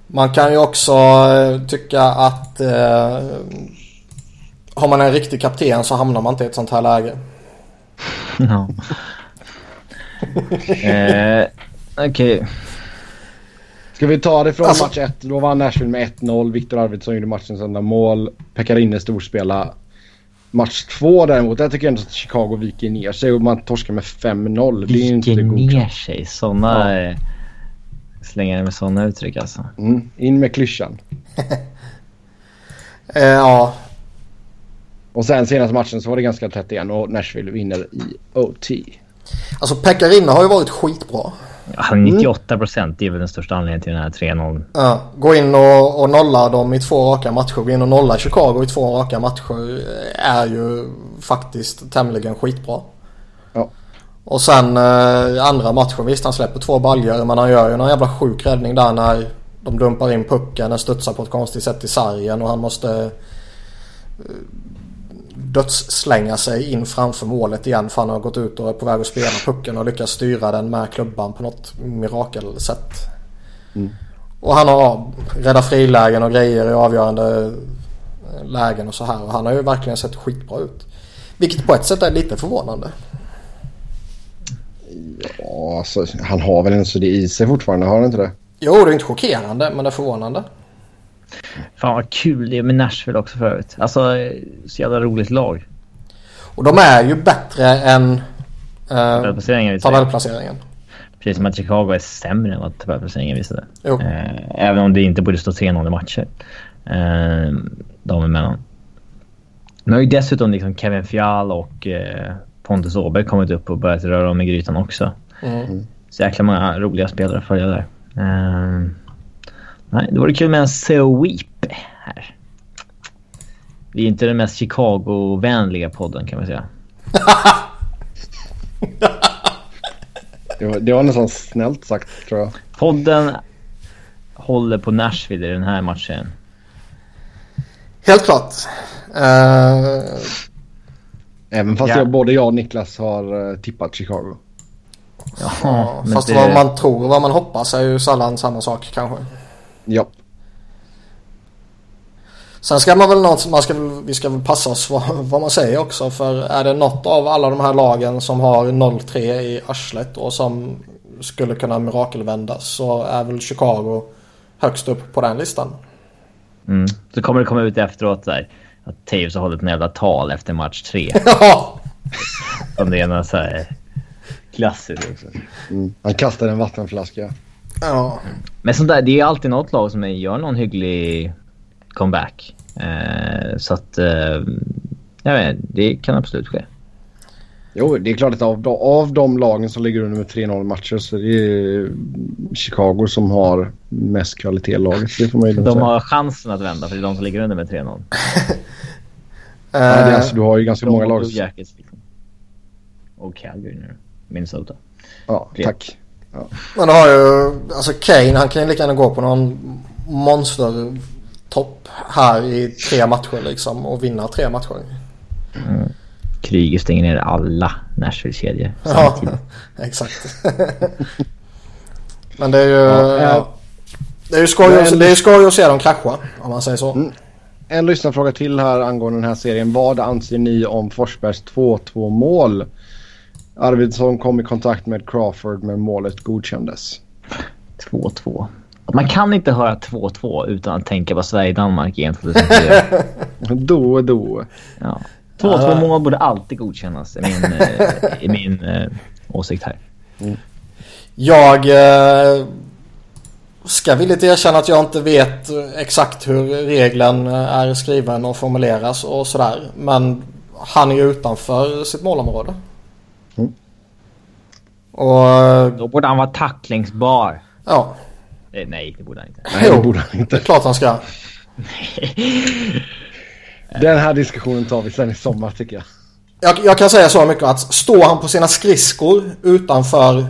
Man kan ju också eh, tycka att eh, har man en riktig kapten så hamnar man inte i ett sånt här läge.
Ja. eh, Okej. Okay.
Ska vi ta det från alltså, match 1? Då vann Nashville med 1-0. Viktor Arvidsson gjorde matchens enda mål. Pekarinne storspela. Match 2 däremot, där tycker jag ändå att Chicago viker ner sig och man torskar med 5-0.
Det är inte ner sig? Sådana... Ja. Slänger med sådana uttryck alltså.
Mm, in med klyschan.
eh, ja.
Och sen senaste matchen så var det ganska tätt igen och Nashville vinner i OT.
Alltså Pekkarina har ju varit skitbra.
Ja, 98 procent är väl den största anledningen till den här 3-0.
Ja, gå in och, och nolla dem i två raka matcher. Gå in och nolla Chicago i två raka matcher är ju faktiskt tämligen skitbra.
Ja.
Och sen eh, andra matchen, visst han släpper två baljor men han gör ju någon jävla sjuk räddning där när de dumpar in pucken. Den studsar på ett konstigt sätt i sargen och han måste eh, dödsslänga sig in framför målet igen för han har gått ut och är på väg att spela pucken och lyckas styra den med klubban på något mirakelsätt. Mm. Och han har räddat frilägen och grejer i avgörande lägen och så här. Och han har ju verkligen sett skitbra ut. Vilket på ett sätt är lite förvånande.
Ja, alltså, han har väl en så det i sig fortfarande, har han inte det?
Jo, det är inte chockerande, men det är förvånande.
Fan vad kul det är med Nashville också för övrigt. Alltså, så jävla roligt lag.
Och de är ju bättre än eh,
tabellplaceringen.
tabellplaceringen.
Precis som att Chicago är sämre än vad tabellplaceringen visade. Eh, även om det inte borde stå 3-0 i matcher. Eh, de emellan. Nu har ju dessutom liksom Kevin Fial och eh, Pontus Åberg kommit upp och börjat röra om i grytan också. Mm. Så jäkla många roliga spelare att följa där. Uh, nej, det vore kul med en sweep här. Vi är inte den mest Chicago-vänliga podden kan man säga.
det, var, det var nästan snällt sagt tror jag.
Podden håller på Nashville i den här matchen.
Helt klart. Uh,
Även fast ja. jag, både jag och Niklas har uh, tippat Chicago.
Ja, fast det... vad man tror och vad man hoppas är ju sällan samma sak kanske.
Ja.
Sen ska man väl något, man ska, vi ska väl passa oss vad, vad man säger också. För är det något av alla de här lagen som har 0-3 i arslet och som skulle kunna mirakelvändas så är väl Chicago högst upp på den listan.
Mm. Så kommer det komma ut efteråt där att Taves har hållit en jävla tal efter match tre. Ja! Som det är något så här klassiskt också.
Mm. Han kastar en vattenflaska.
Ja.
Men sånt där, det är alltid något lag som gör någon hygglig comeback. Eh, så att... Eh, jag vet det kan absolut ske.
Jo, det är klart att av, av de lagen som ligger under med 3-0 matcher så är det Chicago som har mest kvalitet i laget. Det får man
ju de har chansen att vända för det är de som ligger under med 3-0.
Nej, det är alltså, du har ju ganska många lag.
Jackets, liksom. Och Calgary nu. Minnesota.
Ja, tack. Ja.
Men du har ju, alltså Kane han kan ju lika gärna gå på någon monstertopp här i tre matcher liksom och vinna tre matcher.
Mm. Kryger stänger ner alla Nashville-kedjor
samtidigt. Ja, exakt. Men det är ju... Ja, ja. Det är ju skoj, Men... det är skoj att se dem krascha om man säger så. Mm.
En lyssnarfråga till här angående den här serien. Vad anser ni om Forsbergs 2-2 mål? Arvidsson kom i kontakt med Crawford men målet godkändes.
2-2. Man kan inte höra 2-2 utan att tänka på Sverige-Danmark igen 2004.
då och då.
Ja. 2-2 mål borde alltid godkännas i min, eh, i min eh, åsikt här. Mm.
Jag eh, ska villigt erkänna att jag inte vet exakt hur regeln är skriven och formuleras och sådär. Men han är ju utanför sitt målområde. Mm.
Och... Då borde han vara tacklingsbar.
Ja.
Eh, nej, det borde han inte.
Nej, det borde han inte.
Det är klart han ska.
Den här diskussionen tar vi sen i sommar tycker jag.
jag. Jag kan säga så mycket att står han på sina skridskor utanför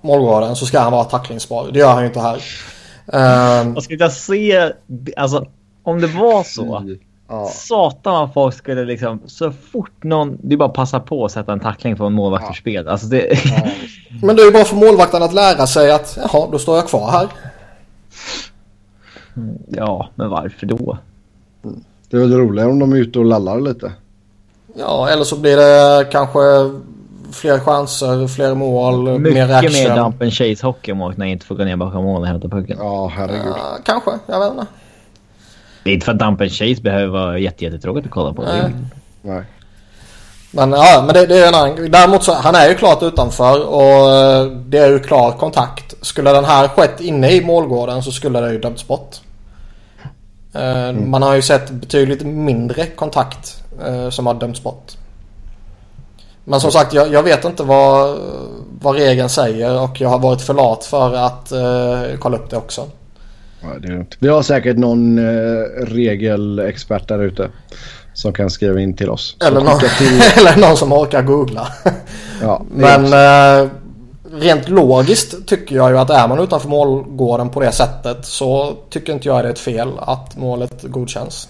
målgården så ska han vara tacklingsbar. Det gör han ju inte här. Uh,
Jag skulle se, alltså om det var så.
Ja.
Satan vad folk skulle liksom så fort någon, det är bara att passa på att sätta en tackling från en målvakt ur spel. Alltså det,
men det är ju bara för målvakten att lära sig att jaha, då står jag kvar här.
ja, men varför då?
Det är väl roligare om de är ute och lallar lite.
Ja, eller så blir det kanske fler chanser, fler mål, mer
Mycket
action.
mer dump and chase hockey om när jag inte får gå ner bakom mål och hämta pucken.
Ja, herregud.
Ja, kanske, jag vet inte.
Det är inte för att dump and chase behöver vara jätte, jättetråkigt att kolla på.
Nej.
Nej.
Men ja, men det, det är en annan. Däremot så, han är ju klart utanför och eh, det är ju klar kontakt. Skulle den här skett inne i målgården så skulle det ju dömts bort. Eh, Man har ju sett betydligt mindre kontakt eh, som har dömts bort. Men som sagt, jag, jag vet inte vad, vad regeln säger och jag har varit för lat för att eh, kolla upp det också.
Ja, det är lugnt. Vi har säkert någon eh, regelexpert där ute som kan skriva in till oss.
Eller någon,
till,
eller någon som orkar googla.
ja,
Men eh, rent logiskt tycker jag ju att är man utanför målgården på det sättet så tycker inte jag det är ett fel att målet godkänns.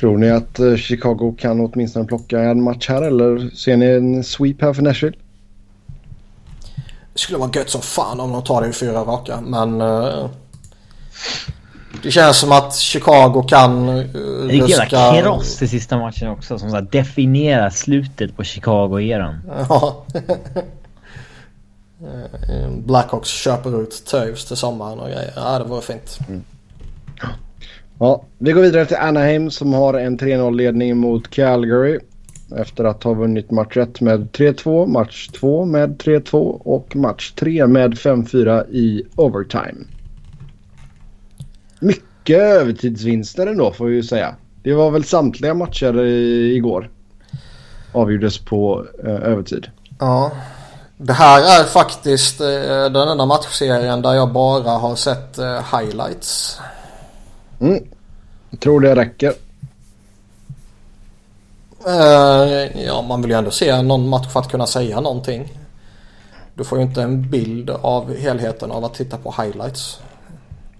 Tror ni att eh, Chicago kan åtminstone plocka en match här eller ser ni en sweep här för Nashville?
Det skulle vara gött som fan om de tar det i fyra raka men eh, det känns som att Chicago kan uh,
Det är ett jävla kross i sista matchen också som så här definierar slutet på Chicago-eran.
Ja. Blackhawks köper ut Toews till sommaren och grejer. Ja det vore fint.
Ja, vi går vidare till Anaheim som har en 3-0 ledning mot Calgary. Efter att ha vunnit match 1 med 3-2, match 2 med 3-2 och match 3 med 5-4 i overtime. Mycket övertidsvinster ändå får vi ju säga. Det var väl samtliga matcher igår. Avgjordes på eh, övertid.
Ja. Det här är faktiskt eh, den enda matchserien där jag bara har sett eh, highlights.
Mm. Jag tror det räcker.
Eh, ja, man vill ju ändå se någon match för att kunna säga någonting. Du får ju inte en bild av helheten av att titta på highlights.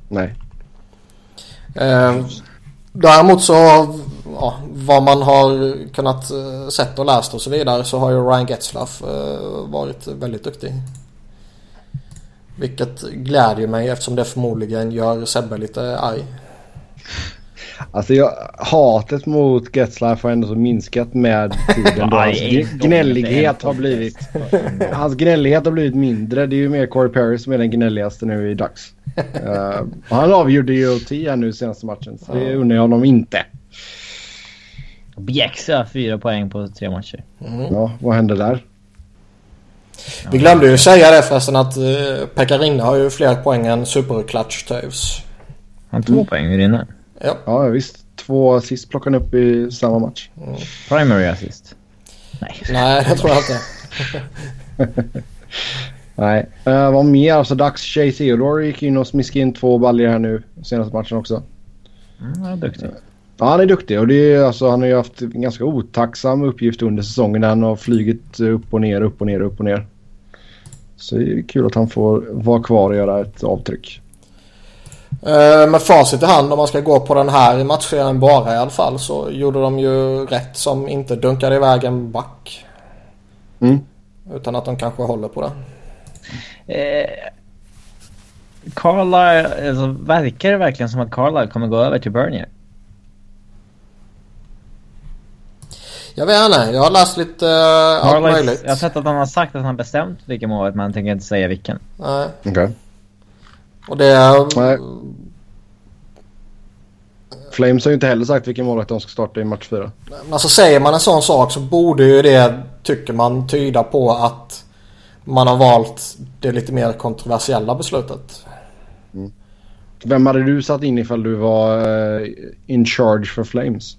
Nej.
Eh, däremot så, ja, vad man har kunnat eh, sett och läst och så vidare så har ju Ryan Getzlaff varit väldigt duktig. Vilket glädjer mig eftersom det förmodligen gör Sebbe lite arg.
Alltså jag, hatet mot Getzlaff har ändå så minskat med tiden. då hans
gång,
gnällighet har blivit... Hans gnällighet har blivit mindre. Det är ju mer Corey Perry som är den gnälligaste nu i dags. Eh, och han avgjorde ju OT här nu senaste matchen. Så det undrar jag honom inte.
Bjäxa fyra poäng på tre matcher.
Ja, vad hände där?
Vi glömde ju säga det förresten att uh, Pekka Rinne har ju fler poäng än Superclutch Toews.
Han har två poäng hur inne.
Ja.
Ja visst. Två assist plockade han upp i samma match.
Primary assist. Nej.
Nej, det tror jag inte.
Nej. Uh, vad mer? Alltså Dax Shea Theodore gick in och smiskade in två baljor här nu senaste matchen också.
Mm, han är duktig.
Ja, han är duktig och det är, alltså, han har ju haft en ganska otacksam uppgift under säsongen. Han har flugit upp och ner, upp och ner, upp och ner. Så det är kul att han får vara kvar och göra ett avtryck.
Uh, med facit i hand om man ska gå på den här matchserien bara i alla fall så gjorde de ju rätt som inte dunkade iväg en back.
Mm.
Utan att de kanske håller på det.
Eh, Carlisle, alltså, verkar det verkligen som att Carlisle kommer gå över till Bernier?
Jag vet inte, jag har läst lite uh, allt möjligt.
jag har sett att han har sagt att han bestämt vilken målet men han tänker inte säga vilken.
Nej.
Okej.
Och det är...
Nej. Flames har ju inte heller sagt vilken målvakt de ska starta i match 4.
Men alltså säger man en sån sak så borde ju det, tycker man, tyda på att man har valt det lite mer kontroversiella beslutet.
Vem hade du satt in ifall du var eh, in charge för Flames?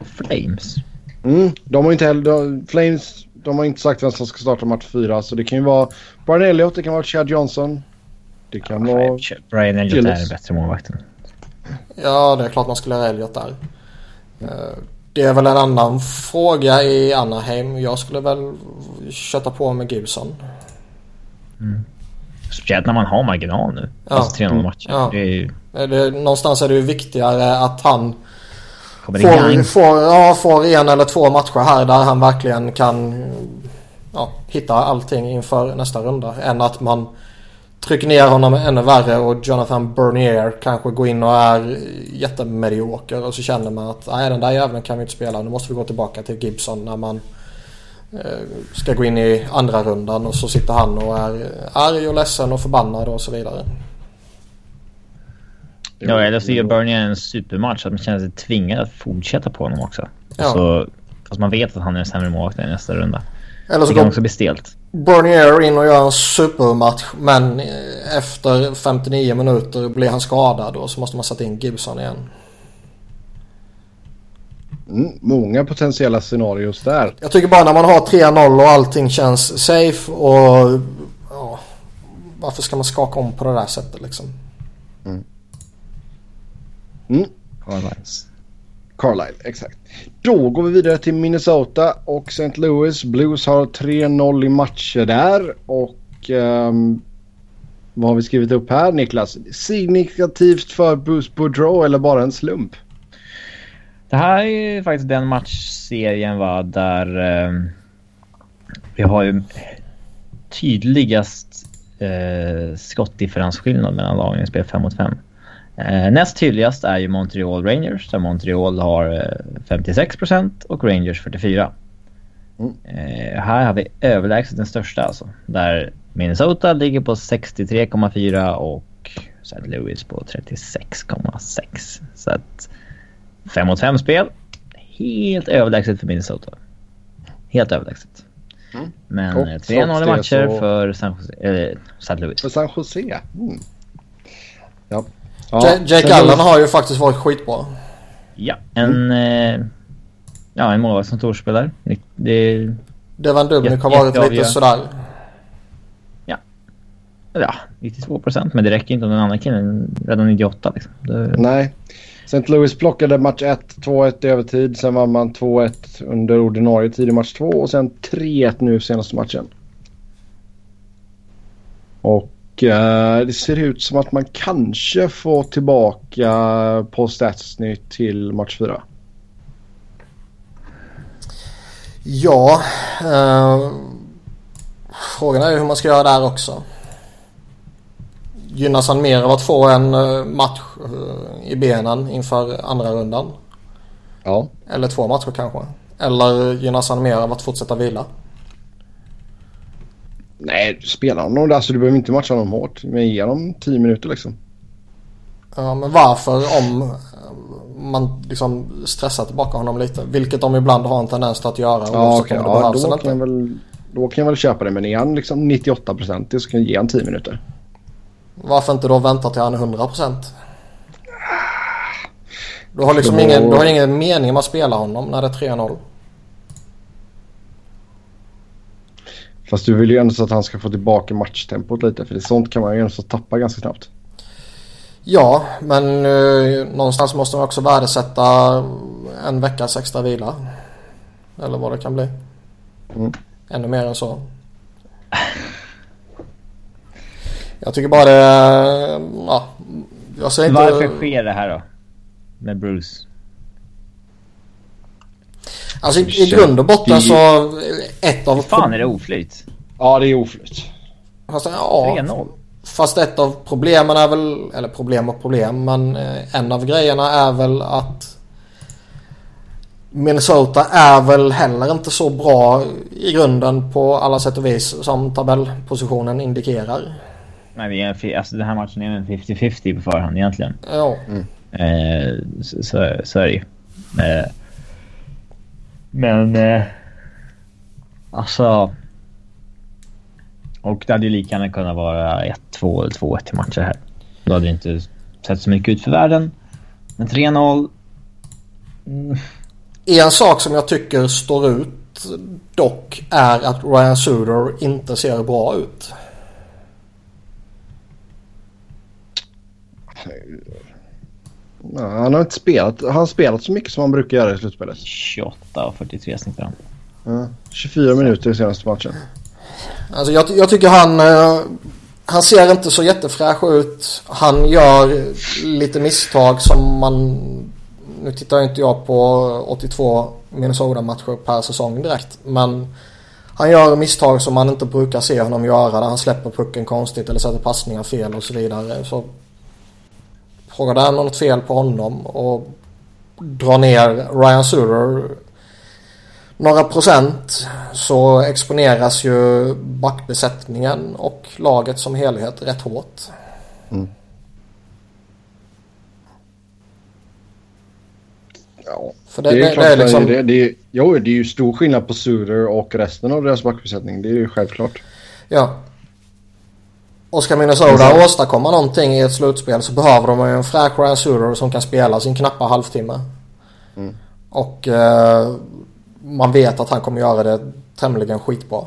Flames?
Mm, de har inte heller... De, Flames, de har inte sagt vem som ska starta match 4 så det kan ju vara Brian Elliott, det kan vara Chad Johnson. Det kan vara...
Brian Elliott är den bättre målvakten.
Ja, det är klart man skulle ha Elliot där. Eh, Det är väl en annan fråga i Anaheim. Jag skulle väl köta på med Gibson.
Mm. Speciellt när man har marginal nu. Ja. Alltså 3-0 matcher. Ja. Det är ju...
det, någonstans är det ju viktigare att han får, får, ja, får en eller två matcher här där han verkligen kan ja, hitta allting inför nästa runda. Än att man trycker ner honom ännu värre och Jonathan Bernier kanske går in och är jättemedioker och så känner man att nej den där jäveln kan vi inte spela. Nu måste vi gå tillbaka till Gibson när man eh, ska gå in i andra rundan och så sitter han och är arg och ledsen och förbannad och så vidare.
Ja, eller så gör Bernier en supermatch så att man känner sig tvingad att fortsätta på honom också. Ja. Så, fast man vet att han är en sämre målvakt i nästa runda. Eller så det kan också bli stelt.
Bernier in och gör en supermatch men efter 59 minuter blir han skadad och så måste man sätta in Gibson igen.
Mm, många potentiella scenarios där.
Jag tycker bara när man har 3-0 och allting känns safe och ja, varför ska man skaka om på det där sättet liksom? Mm.
Mm. Carlisle. Carlisle, exakt. Då går vi vidare till Minnesota och St. Louis. Blues har 3-0 i matcher där och um, vad har vi skrivit upp här Niklas? Signifikativt för Bruce Boudreau eller bara en slump?
Det här är faktiskt den matchserien va, där eh, vi har ju tydligast eh, skottdifferensskillnad mellan lagen i spel 5 mot 5. Eh, näst tydligast är ju Montreal Rangers där Montreal har eh, 56% och Rangers 44. Mm. Eh, här har vi överlägset den största alltså. Där Minnesota ligger på 63,4 och St. Louis på 36,6. Så att 5 mot 5 spel. Helt överlägset för Minnesota. Helt överlägset. Mm. Men 3-0 eh, matcher så... för San Jose, äh, St. Louis.
För San Jose? Mm.
Ja. Ja, Jake Allen har ju faktiskt varit skitbra.
Ja, en, mm. eh, ja, en målvakt som storspelare. Det,
Devan Dubnik har varit lite sådär.
Ja. Ja, 92 procent. Men det räcker inte om den andra killen redan 98 liksom. Det...
Nej. St. Louis plockade match 1, 2-1 i övertid. Sen vann man 2-1 under ordinarie tid i match 2 och sen 3-1 nu senaste matchen. Och uh, det ser ut som att man kanske får tillbaka på Statsnytt till match 4.
Ja, uh, frågan är hur man ska göra där också. Gynnas han mer av att få en uh, match i benen inför andra rundan?
Ja.
Eller två matcher kanske. Eller gynnas han mer av att fortsätta vila?
Nej, spela honom. Alltså, du behöver inte matcha honom hårt. Men ge honom 10 minuter liksom.
Ja, men varför om man liksom stressar tillbaka honom lite? Vilket de ibland har en tendens att göra.
Ja, okay, ja då, kan jag väl, då kan jag väl köpa det. Men är han liksom 98 procent så kan jag ge honom 10 minuter.
Varför inte då vänta till han är 100 procent? Du har liksom då... ingen, du har ingen mening med att spela honom när det är 3-0.
Fast du vill ju ändå så att han ska få tillbaka matchtempot lite. För det sånt kan man ju ändå så tappa ganska snabbt.
Ja, men eh, någonstans måste man också värdesätta en veckas extra vila. Eller vad det kan bli. Mm. Ännu mer än så. Jag tycker bara det... Ja,
jag säger inte... Varför sker det här då? Med Bruce?
Alltså i, i grund och botten så... Ett av... Hur
fan är det oflyt?
Ja, det är oflyt.
Fast, ja, 3-0. Fast ett av problemen är väl... Eller problem och problem. Men eh, en av grejerna är väl att... Minnesota är väl heller inte så bra i grunden på alla sätt och vis som tabellpositionen indikerar.
Nej, det är, alltså den här matchen är en 50-50 på förhand egentligen.
Ja.
Mm. Eh, så, så, så är det ju. Eh, men... Eh, alltså... Och det hade ju lika gärna kunnat vara 1-2 eller 2-1 i matcher här. Då hade det inte sett så mycket ut för världen. Men 3-0...
Mm. En sak som jag tycker står ut dock är att Ryan Suder inte ser bra ut.
Ja, han har inte spelat, han har spelat så mycket som han brukar göra i slutspelet.
28 och 43 snittar han.
Ja, 24 minuter i senaste matchen.
Alltså jag, jag tycker han... eh, han ser inte så jättefräsch ut. Han gör lite misstag som man... Nu tittar inte jag på 82 Minnesota-matcher per säsong direkt. Men han gör misstag som man inte brukar se honom göra. Där han släpper pucken konstigt eller sätter passningar fel och så vidare. Så frågar det är något fel på honom och drar ner Ryan Suter några procent så exponeras ju backbesättningen och laget som helhet rätt hårt.
Ja,
För det,
det,
det,
är
det,
klart
är
det,
liksom...
det, det, är, jo, det är ju stor skillnad på Suter och resten av deras backbesättning. Det är ju självklart.
Ja. Och ska Minnesota åstadkomma någonting i ett slutspel så behöver de ju en fräsch Ryan Suter som kan spela sin knappa halvtimme.
Mm.
Och eh, man vet att han kommer göra det tämligen skitbra.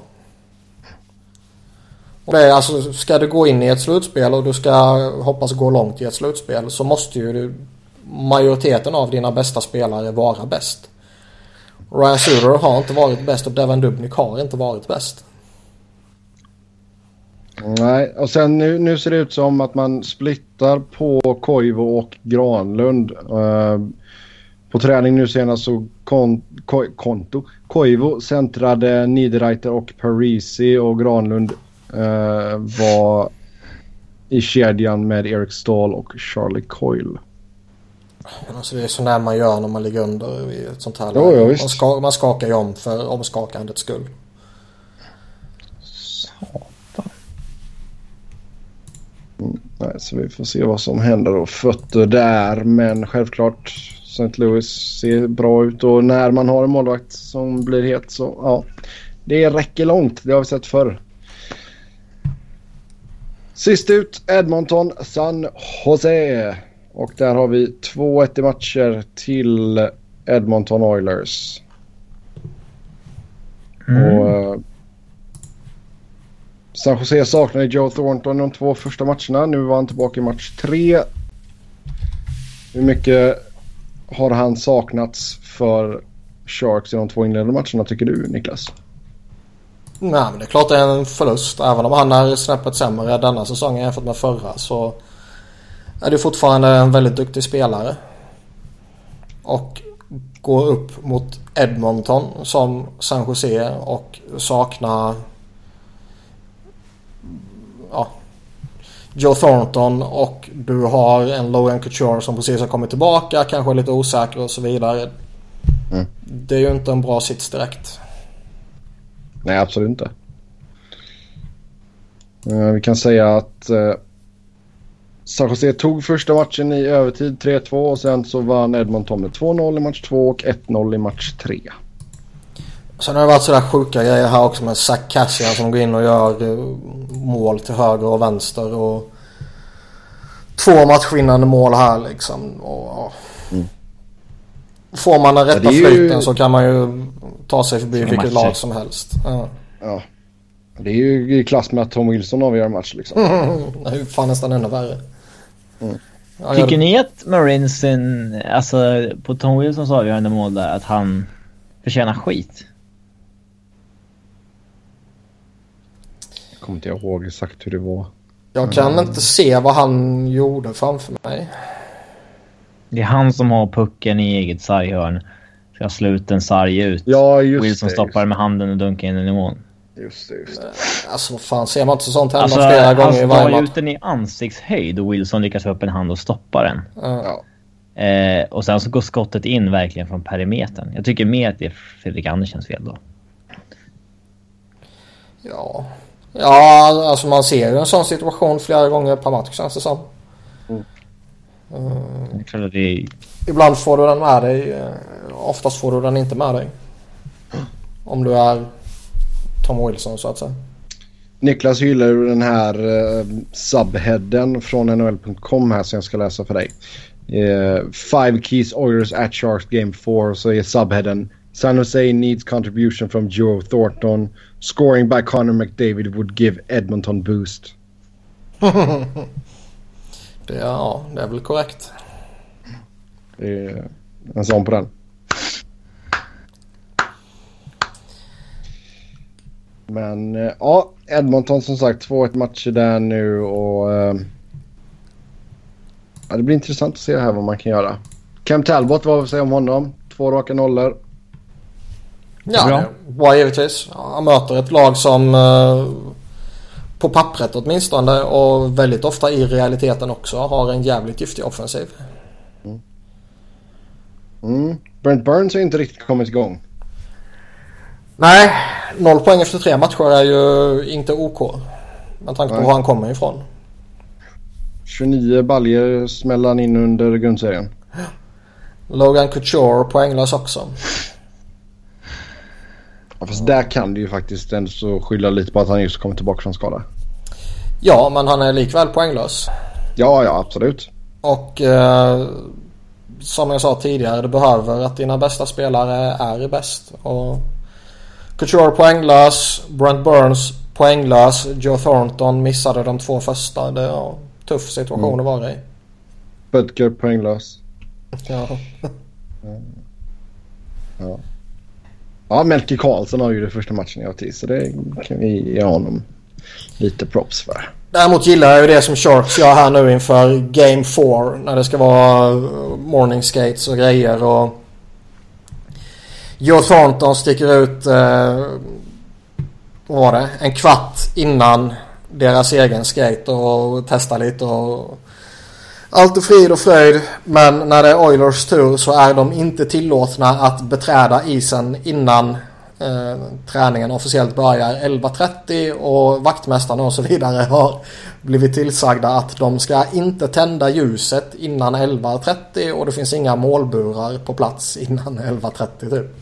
Och det är alltså, ska du gå in i ett slutspel och du ska hoppas gå långt i ett slutspel så måste ju du, majoriteten av dina bästa spelare vara bäst. Ryan Suter har inte varit bäst och Devin Dubnik har inte varit bäst.
Nej, och sen nu, nu ser det ut som att man splittar på Koivu och Granlund. Eh, på träning nu senast så kon, ko, konto. Koivu centrade Niederreiter och Parisi och Granlund eh, var i kedjan med Eric Stahl och Charlie Coyle.
Alltså det är sådär man gör när man ligger under i ett sånt här
Jo,
läge.
ja,
man, ska, man skakar ju om för omskakandets skull.
Nej, så vi får se vad som händer och fötter där. Men självklart St. Louis ser bra ut och när man har en målvakt som blir het så ja. Det räcker långt. Det har vi sett förr. Sist ut Edmonton San Jose. Och där har vi 2-1 i matcher till Edmonton Oilers.
Mm.
Och, eh, San Jose saknade Joe Thornton de två första matcherna. Nu var han tillbaka i match tre. Hur mycket har han saknats för Sharks i de två inledande matcherna tycker du Niklas?
Nej men det är klart det är en förlust. Även om han är snäppet sämre denna säsongen jämfört med förra så är det fortfarande en väldigt duktig spelare. Och går upp mot Edmonton som San Jose och saknar ja, Joe Thornton och du har en Logan Couture som precis har kommit tillbaka, kanske är lite osäker och så vidare.
Mm.
Det är ju inte en bra sits direkt.
Nej, absolut inte. Eh, vi kan säga att uh, San Jose tog första matchen i övertid 3-2 och sen så vann Edmonton med 2-0 i match 2 och 1-0 i match 3.
Sen har det varit sådär sjuka grejer här också med Zach Cassian som går in och gör eh, mål till höger och vänster och två matchvinnande mål här liksom. Och, ja.
Mm.
Får man den
Ja,
rätta
det är ju-
flyten så kan man ju ta sig förbi vilket
matcher.
lag som helst. Ja.
Ja. Det är ju i klass med att Tom Wilson avgör en match liksom.
Är ju fan nästan ännu värre.
Mm.
Ja,
Tycker
jag,
ni att Marinsin, alltså på Tom Wilsons avgörande mål där, att han förtjänar skit?
Kommer inte ihåg exakt hur det var.
jag kan inte se vad han gjorde framför mig.
Det är han som har pucken i eget sarghörn. Ska slå ut en sarg ut.
Ja, just
Wilson
det.
stoppar med handen och dunkar in den i mål.
Just det, just det.
Alltså vad fan ser man inte sånt hända
Alltså,
flera gånger i
han
varje
drar ju
match?
ut den i ansiktshöjd och Wilson lyckas få upp en hand och stoppa den.
Ja.
Eh, och sen så går skottet in verkligen från perimetern. Jag tycker mer att det är Fredrik Andersens fel då.
Ja. Ja, alltså man ser ju en sån situation flera gånger per match känns det som.
Mm.
Eh,
Det
ibland får du den med dig. eh, Oftast får du den inte med dig. Om du är Tom Wilson så att säga.
Niklas hyllar ju den här uh, subheaden från NHL.com här som jag ska läsa för dig. Eh, five keys Oilers at Sharks game 4 så är subheaden San Jose needs contribution from Joe Thornton. Scoring by Connor McDavid would give Edmonton boost.
Det, ja, det är väl korrekt.
Det är en sån på den. Men eh, ja, Edmonton som sagt 2-1 matcher där nu och eh, ja, det blir intressant att se här vad man kan göra. Cam Talbot, vad vill säga om honom? Två raka nollor.
Ja, bra. bra givetvis. Han möter ett lag som eh, på pappret åtminstone och väldigt ofta i realiteten också har en jävligt giftig offensiv.
Mm. Mm. Brent Burns har inte riktigt kommit igång.
Nej, noll poäng efter tre matcher är ju inte OK. Med tanke på var han kommer ifrån.
29 baljer smäller han in under grundserien.
Logan Couture poänglös också.
Ja, fast där kan du ju faktiskt ändå så skylla lite på att han just kommit tillbaka från skada.
Ja, men han är likväl poänglös.
Ja, ja absolut.
Och eh, som jag sa tidigare, det behöver att dina bästa spelare är bäst. Och Couture poänglös, Brent Burns poänglös, Joe Thornton missade de två första. Det är en tuff situation mm. att vara i.
Butker poänglös.
Ja.
ja. Ja, Ja, Melker Karlsson har ju det första matchen i AT så det kan vi ge honom lite props för.
Däremot gillar jag ju det som Sharks gör här nu inför Game 4 när det ska vara eh, morning skates och grejer och Joe Thornton sticker ut eh, vad var det? En kvart innan deras egen skate och testar lite och allt är frid och fröjd. Men när det är Oilers tur så är de inte tillåtna att beträda isen innan eh, träningen officiellt börjar 11.30 och vaktmästarna och så vidare har blivit tillsagda att de ska inte tända ljuset innan 11.30 och det finns inga målburar på plats innan 11.30 typ.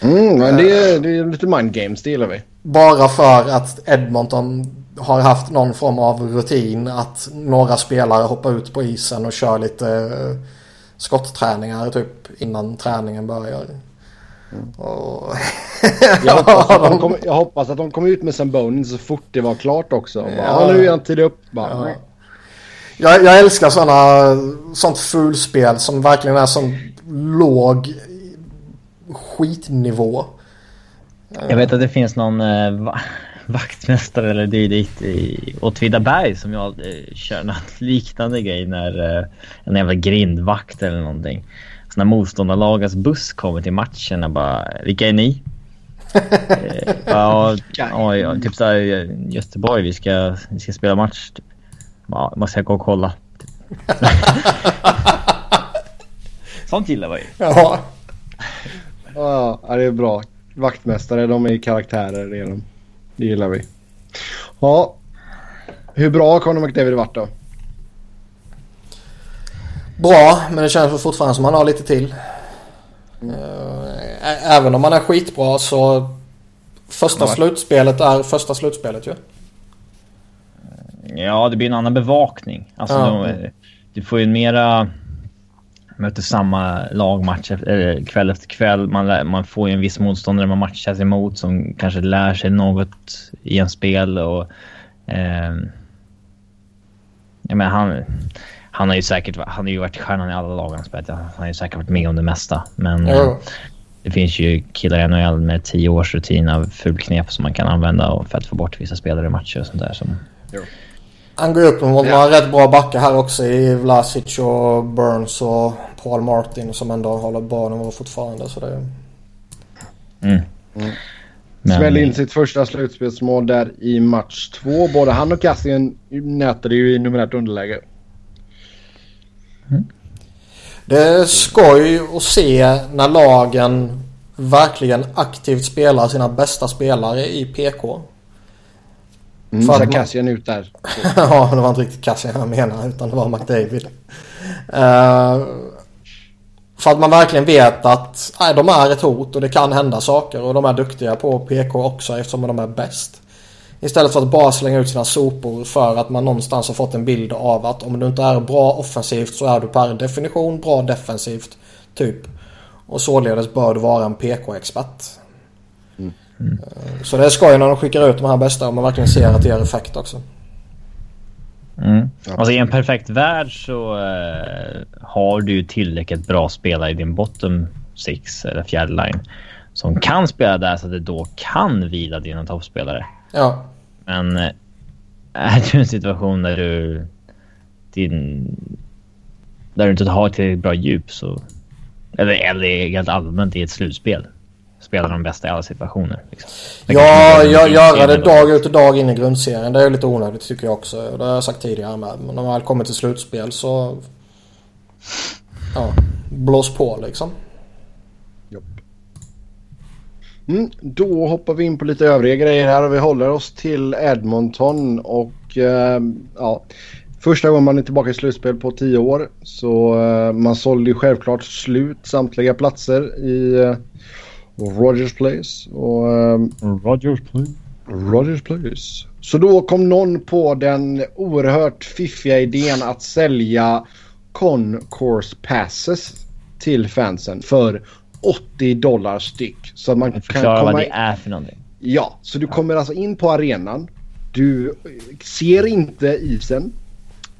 Mm, men det är, det är lite mind games, det gillar vi.
Bara för att Edmonton har haft någon form av rutin att några spelare hoppar ut på isen och kör lite uh, skottträningar typ innan träningen börjar. Mm. Och...
jag, hoppas att de kom, jag hoppas att de kom ut med Zamboni så fort det var klart också. Ja, ja nu är han tid upp. Bara, ja.
jag, jag, älskar sådana, sånt fulspel som verkligen är sån låg skitnivå.
Jag vet att det finns någon eh, vaktmästare eller dylikt i Åtvidaberg som jag eh, kör något liknande grej när eh, en jävla grindvakt eller någonting. Så när motståndarlagets buss kommer till matchen och bara “Vilka är ni?” eh, ja, ja, typ såhär Göteborg, vi ska, vi ska spela match. Typ. Ja, måste jag gå och kolla. Sånt gillar vi ju.
Ja.
Ja, det är bra. Vaktmästare, de är karaktärer. Det, är de. Det gillar vi. Ja, hur bra har Conor McDavid varit då?
Bra, men det känns fortfarande som han har lite till. Mm. Även om han är skitbra så första ja. slutspelet är första slutspelet ju.
Ja, det blir en annan bevakning. Alltså, ja. de, du får ju mera möter samma lagmatch eller kväll efter kväll. Man, man får ju en viss motståndare man matchas emot som kanske lär sig något i en spel. Och, eh, jag menar, han, han har ju säkert han har ju varit stjärnan i alla lag han spelat. Han har ju säkert varit med om det mesta. Men mm. eh, det finns ju killar i NHL med tio års rutin av fulknep som man kan använda för att få bort vissa spelare i matcher och sånt där. Som,
han går upp mot några rätt bra backar här också i Vlasic och Burns och Paul Martin som ändå håller bra nivå fortfarande. Så det...
Mm. Mm.
Men... Smällde in sitt första slutspelsmål där i match två. Både han och Cassian nätade ju i numerärt underläge.
Mm. Det är skoj att se när lagen verkligen aktivt spelar sina bästa spelare i PK.
Mm, för att Cassian ut där.
ja, det var inte riktigt Cassian jag menade utan det var McDavid. Uh, för att man verkligen vet att nej, de är ett hot och det kan hända saker och de är duktiga på PK också eftersom de är bäst. Istället för att bara slänga ut sina sopor för att man någonstans har fått en bild av att om du inte är bra offensivt så är du per definition bra defensivt. Typ. Och således bör du vara en PK-expert. Så det är skoj när de skickar ut de här bästa och man verkligen ser att det ger effekt också.
Mm. Alltså i en perfekt värld så uh, har du ju tillräckligt bra spelare i din bottom six eller fjärde line som kan spela där så att det då kan vila dina toppspelare.
Ja.
Men uh, är du i en situation där du din där du inte har tillräckligt bra djup så eller, eller helt allmänt i ett slutspel spela de bästa i alla situationer. Liksom.
Ja, jag göra det dag ut och dag in i grundserien. Det är lite onödigt tycker jag också. Det har jag sagt tidigare med. Men när man väl kommer till slutspel så... Ja, blås på liksom.
Mm, då hoppar vi in på lite övriga grejer här och vi håller oss till Edmonton och eh, ja, första gången man är tillbaka i slutspel på tio år så eh, man sålde ju självklart slut samtliga platser i eh, Rogers Place. Och, um,
Rogers Place.
Rogers Place. Så då kom någon på den oerhört fiffiga idén att sälja Concourse Passes till fansen för 80 dollar styck. Så att man
kan komma vad det är för någonting.
Ja, så du kommer alltså in på arenan. Du ser inte isen.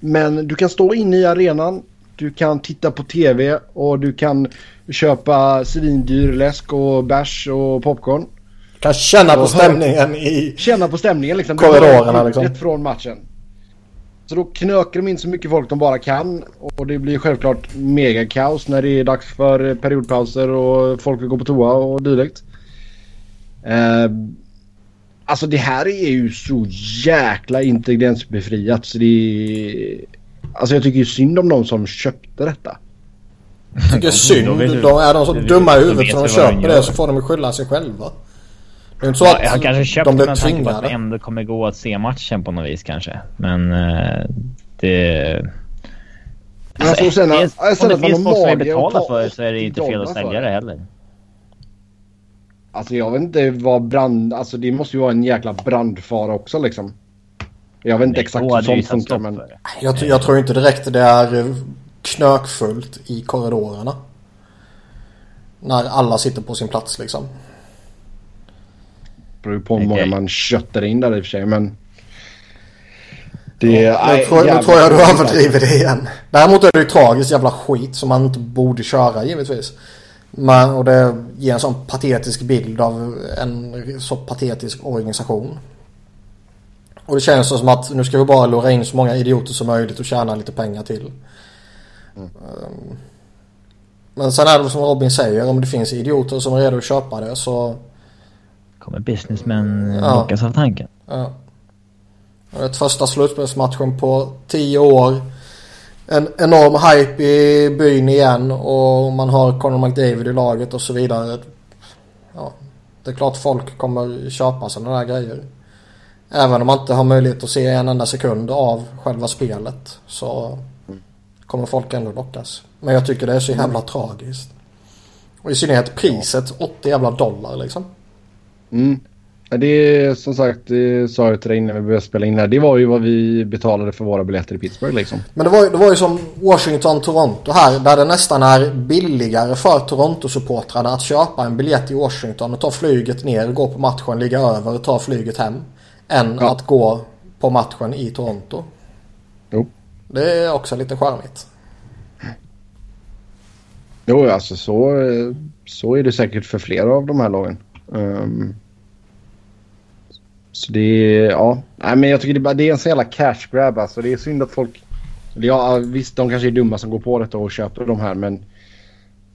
Men du kan stå inne i arenan. Du kan titta på tv och du kan köpa svindyr läsk och bärs och popcorn.
Kan känna på stämningen i
Känna på stämningen liksom.
Korridorerna liksom.
från matchen. Så då knöker de in så mycket folk de bara kan. Och det blir självklart mega kaos när det är dags för periodpauser och folk vill gå på toa och dylikt. Uh, alltså det här är ju så jäkla intelligensbefriat så det är... Alltså jag tycker ju synd om de som köpte detta.
Jag tycker synd. De, är de så dumma i huvudet så de köper det så får de skylla sig själva. Det är inte så
ja,
att
jag kanske köpt
de
med tanke på att
tvingade.
det ändå kommer gå att se matchen på något vis kanske. Men uh, det...
Men alltså, sen,
det,
alltså, sen
om det
att man
finns
har
folk som
mage
betala
ta
för det så är det inte fel
80
att sälja det heller.
Alltså jag vet inte vad brand... Alltså det måste ju vara en jäkla brandfara också liksom. Jag vet inte exakt hur sånt funkar men...
Jag, tror- jag tror inte direkt det är eh, knökfullt i korridorerna. När alla sitter på sin plats liksom.
Det beror på hur många man köttar in där i och för sig men... Det
Nu
är...
tror, nu tror jag du överdriver det igen. Däremot är det ju tragiskt jävla skit som man inte borde köra givetvis. Men, och det ger en sån patetisk bild av en så patetisk organisation. Och det känns som att nu ska vi bara lura in så många idioter som möjligt och tjäna lite pengar till. Um, Men sen är det som Robin säger, om det finns idioter som är redo att köpa det så...
Kommer businessmen
Ja.
lockas av tanken.
Ja. Ett första slutspelsmatchen på tio år. En enorm hype i byn igen och man har Conor McDavid i laget och så vidare. Ja, det är klart folk kommer köpa sådana där grejer. Även om man inte har möjlighet att se en enda sekund av själva spelet så kommer folk ändå lockas. Men jag tycker det är så jävla tragiskt. Och i synnerhet priset, 80 jävla dollar liksom.
Mm. Det är som sagt, det sa jag till dig innan vi började spela in här. Det var ju vad vi betalade för våra biljetter i Pittsburgh liksom.
Men det var, det var ju som Washington-Toronto här där det nästan är billigare för Toronto-supportrarna att köpa en biljett i Washington och ta flyget ner, gå på matchen, ligga över och ta flyget hem. Än
Ja.
att gå på matchen i Toronto. Det är också lite charmigt.
Jo, alltså så, så är det säkert för flera av de här lagen. Um, så det är, ja. Nej, men jag tycker det, är det är en sån jävla cash grab alltså. Det är synd att folk... Ja, visst, de kanske är dumma som går på detta och köper de här, men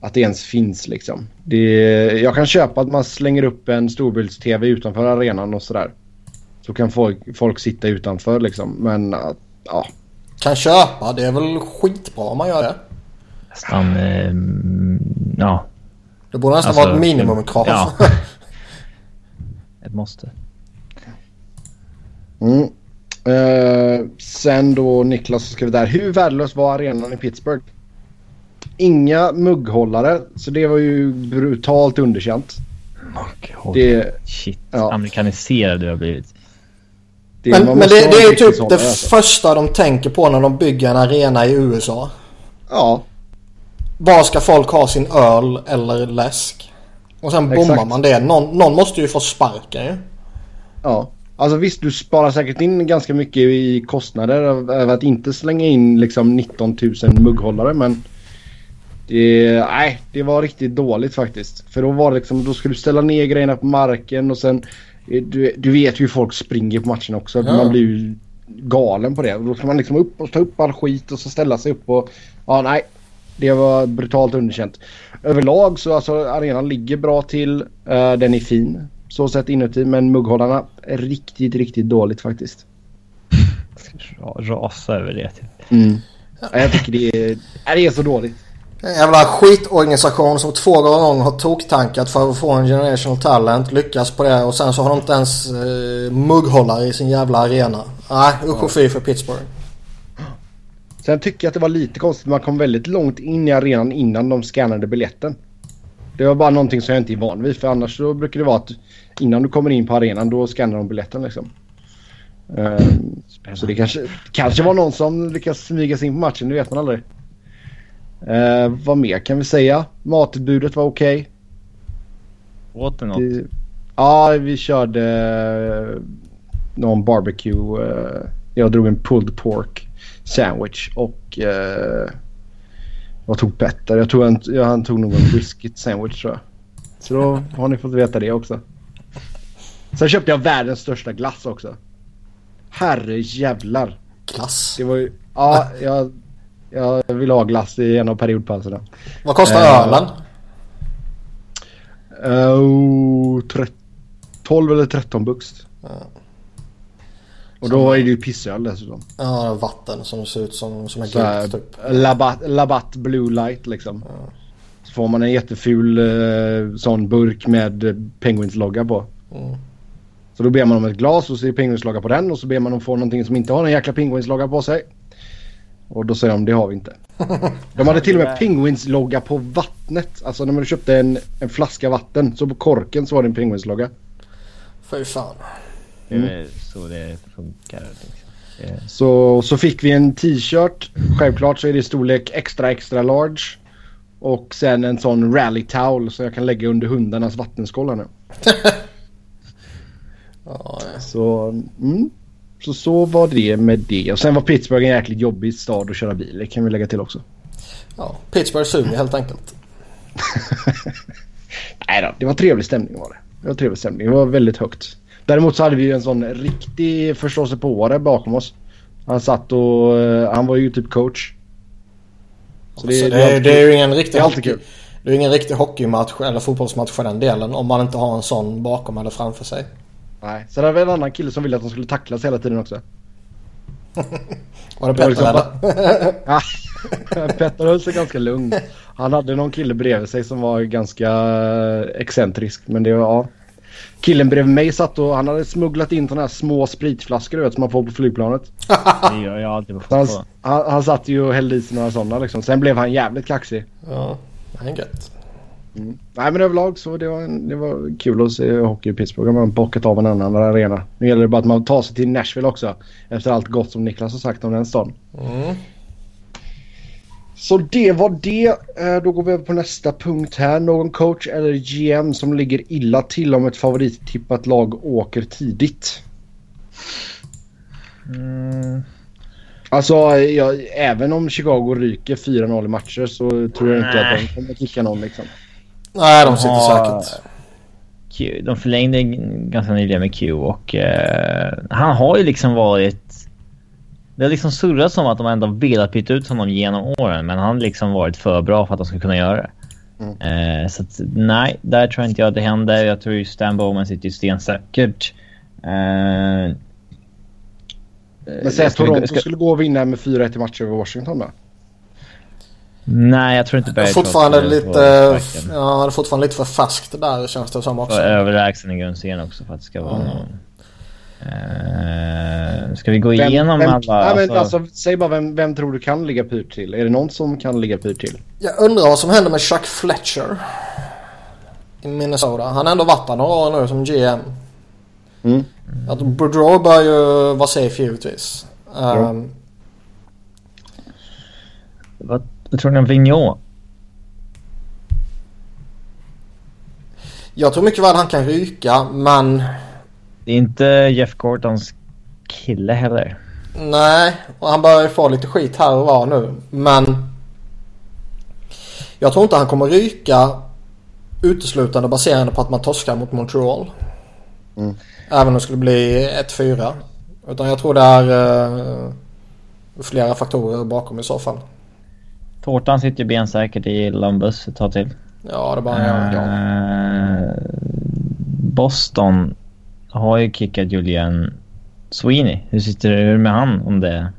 att det ens finns liksom. Det jag kan köpa att man slänger upp en storbilds-tv utanför arenan och sådär. Så kan folk, folk sitta utanför liksom. Men att, ja.
Kan köpa, det är väl skitbra om man gör det.
Nästan... Eh, ja,
Det borde nästan
Alltså,
vara ett minimumkrav.
ja. ett måste.
Mm. Eh, sen då Niklas så vi där. Hur värdelös var arenan i Pittsburgh? Inga mugghållare, så det var ju brutalt underkänt.
Och,
Det,
Shit,
Ja.
amerikaniserad du har blivit.
Det,
men men det, det är ju typ
sån
det
alltså.
första de tänker på när de bygger en arena i USA.
Ja,
Var ska folk ha sin öl eller läsk? Och sen bommar man det. Någon, någon måste ju få sparken ju.
ja. Alltså visst, du sparar säkert in ganska mycket i kostnader av, av att inte slänga in liksom 19 000 mugghållare men det, nej, det var riktigt dåligt faktiskt. För då var det liksom, då skulle du ställa ner grejerna på marken och sen du, du vet ju hur folk springer på matchen också.
Ja.
Man blir ju galen på det. Då ska man liksom upp och ta upp all skit och så ställa sig upp och ja nej. Det var brutalt underkänt. Överlag så alltså arenan ligger bra till. Eh, den är fin så sett inuti men mugghållarna är riktigt, riktigt dåligt faktiskt.
Ra- Rasa över det. Typ.
Ja, Jag tycker det är, det är så dåligt.
En jävla skitorganisation som två gånger har toktankat för att få en generational talent. Lyckas på det och sen så har de inte ens eh, mugghållare i sin jävla arena. Nej usch och fy för Pittsburgh.
Sen tycker jag att det var lite konstigt. Man kom väldigt långt in i arenan innan de scannade biljetten. Det var bara någonting som jag inte är van vid. För annars så brukar det vara att innan du kommer in på arenan då scannar de biljetten liksom. Ehm, så det kanske, kanske var någon som lyckas smyga sig in på matchen. Det vet man aldrig. Uh, vad mer kan vi säga? Matutbudet var okej.
Åt du något?
Det- Ja, vi körde eh, någon barbecue. eh, jag drog en pulled pork sandwich och uh, vad tog Petter? Jag tror han, ja, han tog nog en brisket sandwich tror jag. Så då har ni fått veta det också. Sen köpte jag världens största glass också. Herre jävlar.
Klass.
Det var ju... Ja, jag, jag vill ha glass i en av periodpauserna.
Vad kostar
Eh,
ölen?
Oh, tre- 12 eller 13 bucks.
Ja.
Och då är det ju pissöl dessutom.
Ja, vatten som ser ut som, som en gurk typ.
Labatt, Labatt Blue Light liksom. Så får man en jätteful eh, sån burk med eh, Penguins logga på.
Mm.
Så då ber man om ett glas och så är Penguins logga på den och så ber man om att få någonting som inte har en jäkla Penguins logga på sig. Och då säger de det har vi inte. De hade till och med Penguins logga på vattnet. Alltså när man köpte en, en flaska vatten så på korken så var det en Penguins logga.
Fy fan.
Det är väl så det funkar. Liksom. Det-
Så, så fick vi en t-shirt. Självklart så är det storlek extra extra large. Och sen en sån rally towel så jag kan lägga under hundarnas vattenskålar nu.
Ja.
Så, mm. Så så var det med det. Och sen var Pittsburgh en jäkligt jobbig stad att köra bil Det kan vi lägga till också.
ja. Pittsburgh suger helt enkelt.
Nej då, det var trevlig stämning var det. Det var trevlig stämning. Det var väldigt högt. Däremot så hade vi ju en sån riktig förståsigpåare bakom oss. Han satt och... eh, Han var ju typ coach.
Så det,
det-
det,
är
det är ju ingen riktig
Det är alltid kul.
Det är ingen riktig hockeymatch eller fotbollsmatch för den delen om man inte har en sån bakom eller framför sig.
Nej. Sen hade vi en annan kille som ville att de skulle tacklas hela tiden också.
Var det Petter
liksom Petter höll sig ganska lugn. Han hade någon kille bredvid sig som var ganska excentrisk. Men det var, ja. Killen bredvid mig satt och han hade smugglat in sådana här små spritflaskor du vet som man får på flygplanet.
Det gör jag alltid på
han, han, han satt ju och hällde i sig några sådana liksom. Sen blev han jävligt kaxig.
Ja, det är gött.
Nej men överlag så det var, en, det var kul att se hockey i Pittsburgh. Man har bockat av en annan arena. Nu gäller det bara att man tar sig till Nashville också. Efter allt gott som Niklas har sagt om den staden.
Mm.
Så det var det. Eh, Då går vi över på nästa punkt här. Någon coach eller GM som ligger illa till om ett favorittippat lag åker tidigt.
Mm.
Alltså jag, även om Chicago ryker 4-0 i matcher så tror jag inte
Nej.
att de kommer kicka någon liksom.
Nej, de sitter
Ja.
säkert.
Q, de förlängde ganska nyligen med Q och eh, han har ju liksom varit... Det har liksom surrats om att de ändå velat byta ut honom genom åren men han har liksom varit för bra för att de ska kunna göra det. Eh, så att, nej, där tror jag inte jag att det händer. Jag tror ju Stan Bowman sitter ju stensäkert. Eh,
Men säg att Toronto
ska-
skulle gå och vinna med 4-1 i matcher över Washington då?
Nej, jag tror inte Barry
Fortfarande
Trotz
lite...
sparken.
Ja, det är fortfarande lite för färskt där känns det som
Och
också.
överlägsen i grundserien också för att det ska vara
Mm.
någon... Eh, ska vi gå
Vem-
igenom
vem,
alla?
Nej, men
alltså-
alltså, säg bara vem, vem tror du kan ligga pyrt till? Är det någon som kan ligga pyrt till?
Jag undrar vad som händer med Chuck Fletcher. I Minnesota. Han har ändå varit där några år nu som GM.
Mm.
Att Boudreau bör ju vara safe givetvis.
Ja.
Um,
Vad, vad tror ni om Vigneault?
jag tror mycket väl han kan ryka men
Det är inte Jeff Gortons kille heller.
Nej, och han börjar ju få lite skit här och var nu. Men jag tror inte han kommer ryka uteslutande baserande på att man torskar mot Montreal.
Mm.
Även om det skulle bli 1-4. Utan jag tror det är uh, flera faktorer bakom i så fall.
Tårtan sitter ju bensäkert i Lumbus ett tag till.
Ja, det bara uh, ja.
Boston har ju kickat Julian Sweeney. Hur sitter det med han om det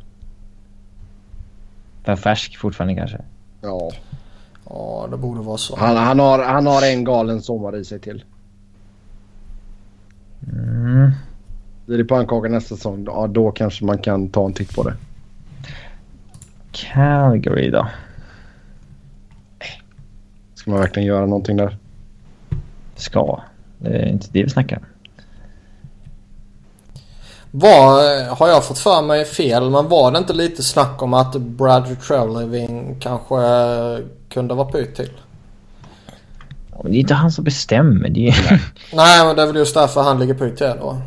är färsk fortfarande kanske?
Ja.
Ja, det borde vara så.
Han, han, har, han har en galen sommar i sig till.
Mm.
Blir det pannkaka nästa säsong, ja, då kanske man kan ta en titt på det.
Calgary då?
Ska man verkligen göra någonting där?
Ska. Det är inte det vi snackar om.
Var, har jag fått för mig fel men var det inte lite snack om att Bradley Treleving kanske kunde vara pyt till?
Det är inte han som bestämmer. Det är...
Nej men det är väl just därför han ligger pyt till då.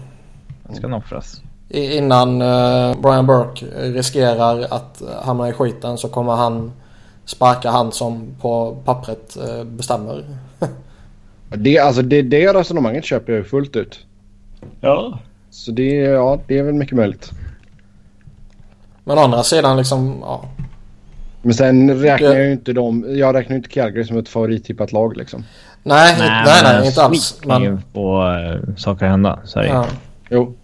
Han ska offras.
Innan uh, Brian Burke riskerar att hamna i skiten så kommer han sparka han som på pappret uh, bestämmer.
det, alltså det, det resonemanget köper jag fullt ut.
Ja.
Så det, ja, det är väl mycket möjligt.
Men å andra sidan liksom, ja.
Men sen räknar det... jag ju inte dem. Jag räknar inte Calgary som ett favorittippat lag liksom.
Nej, nej, nej, nej inte alls.
Men... ju få uh, saker hända. Så är det. Ja.
Jo.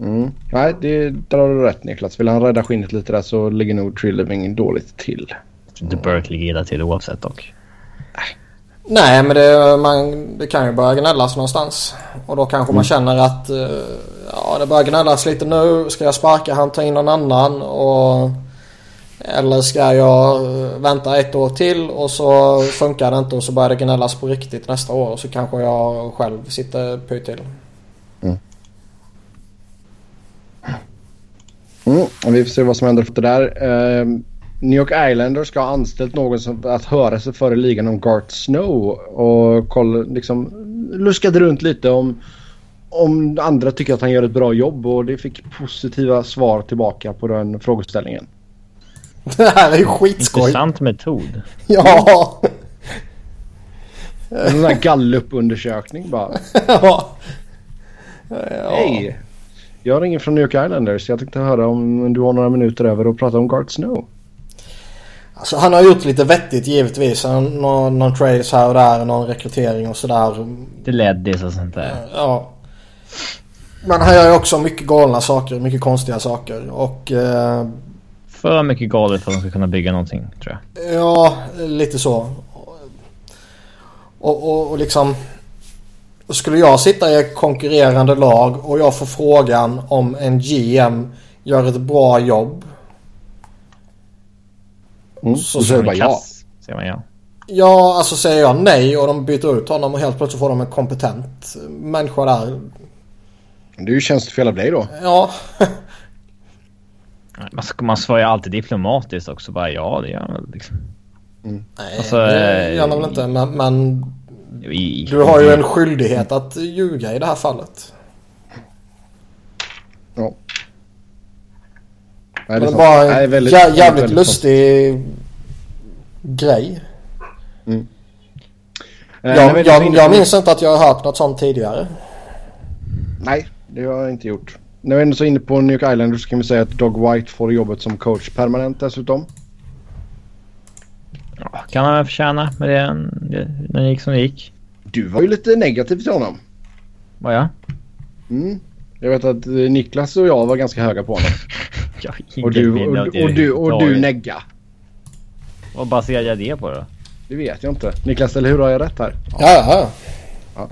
Mm. Nej, det, där har du rätt Niklas. Vill han rädda skinnet lite där så ligger nog Trilliving dåligt till.
Inte Burke ligger illa till oavsett dock.
Nej men det, man, det kan ju börja gnällas någonstans. Och då kanske mm. man känner att uh, ja, det börjar gnällas lite nu. Ska jag sparka han ta in någon annan? Och, eller ska jag vänta ett år till och så funkar det inte och så börjar det gnällas på riktigt nästa år. Och så kanske jag själv sitter pyrt till.
Mm, vi får se vad som händer efter det där. Uh, New York Islanders ska ha anställt någon som, att höra sig före ligan om Gart Snow och kolla, liksom, luskat runt lite om, om andra tycker att han gör ett bra jobb och det fick positiva svar tillbaka på den frågeställningen.
Det här är ju skitskoj.
Intressant metod.
Ja.
En sån där gallupundersökning bara.
ja.
Hej! Jag ringer från New York Islanders. Jag tänkte höra om du har några minuter över och prata om Gart Snow.
Alltså han har gjort lite vettigt givetvis. Någon, någon trades här och där, någon rekrytering och sådär.
Det ledde och sånt där.
Ja. Men han gör ju också mycket galna saker, mycket konstiga saker och... Eh,
för mycket galet för att de ska kunna bygga någonting tror
jag. Ja, lite så. Och, och, och liksom... Skulle jag sitta i ett konkurrerande lag och jag får frågan om en GM gör ett bra jobb
Mm. Så säger bara ja.
Säger man ja.
Ja, alltså säger jag nej och de byter ut honom och helt plötsligt får de en kompetent människa där.
Det är ju tjänstefel av dig då.
Ja.
man, man svarar ju alltid diplomatiskt också. Bara ja, det gör man liksom.
Mm. Nej, alltså, det gör man väl inte. Men, men du har ju en skyldighet att ljuga i det här fallet.
Ja.
Nej, det, det var en Nej, väldigt, jä jävligt väldigt lustig sant. grej. Mm. Eh, jag, jag, jag minns inte att jag har hört något sånt tidigare.
Nej, det har jag inte gjort. När vi är så inne på New York Islanders så kan vi säga att Dog White får jobbet som coach permanent dessutom.
Ja, kan han väl förtjäna med det, när det gick som det gick.
Du var ju lite negativ till honom.
Var jag?
Mm. Jag vet att Niklas och jag var ganska höga på honom. och, du, och, och, och, du, och du negga.
Vad baserar jag det på då?
Det vet jag inte. Niklas, eller hur har jag rätt här?
Ja, ja.
ja.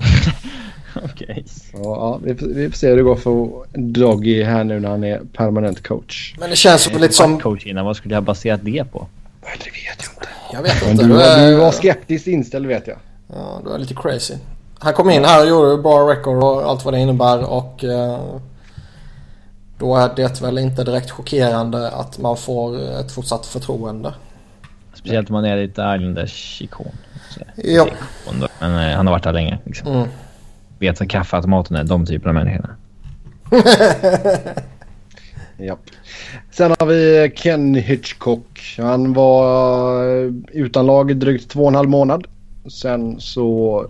Okej. Okay.
Ja, vi, vi får se hur det går för Doggy här nu när han är permanent coach.
Men det känns som lite som...
Coach innan, vad skulle jag baserat det på?
Det vet jag inte.
Jag vet inte.
Du, du, är... du var skeptiskt inställd vet jag.
Ja, du är lite crazy. Han kom in här och gjorde bra record och allt vad det innebär och... Uh... Då är det väl inte direkt chockerande att man får ett fortsatt förtroende.
Speciellt om man är lite Islanders ikon.
Ja.
Men eh, han har varit där länge. Liksom. Mm. vet vad kaffeautomaten är. De typerna av människorna.
Japp. Sen har vi Ken Hitchcock. Han var utan lag i drygt två och en halv månad. Sen så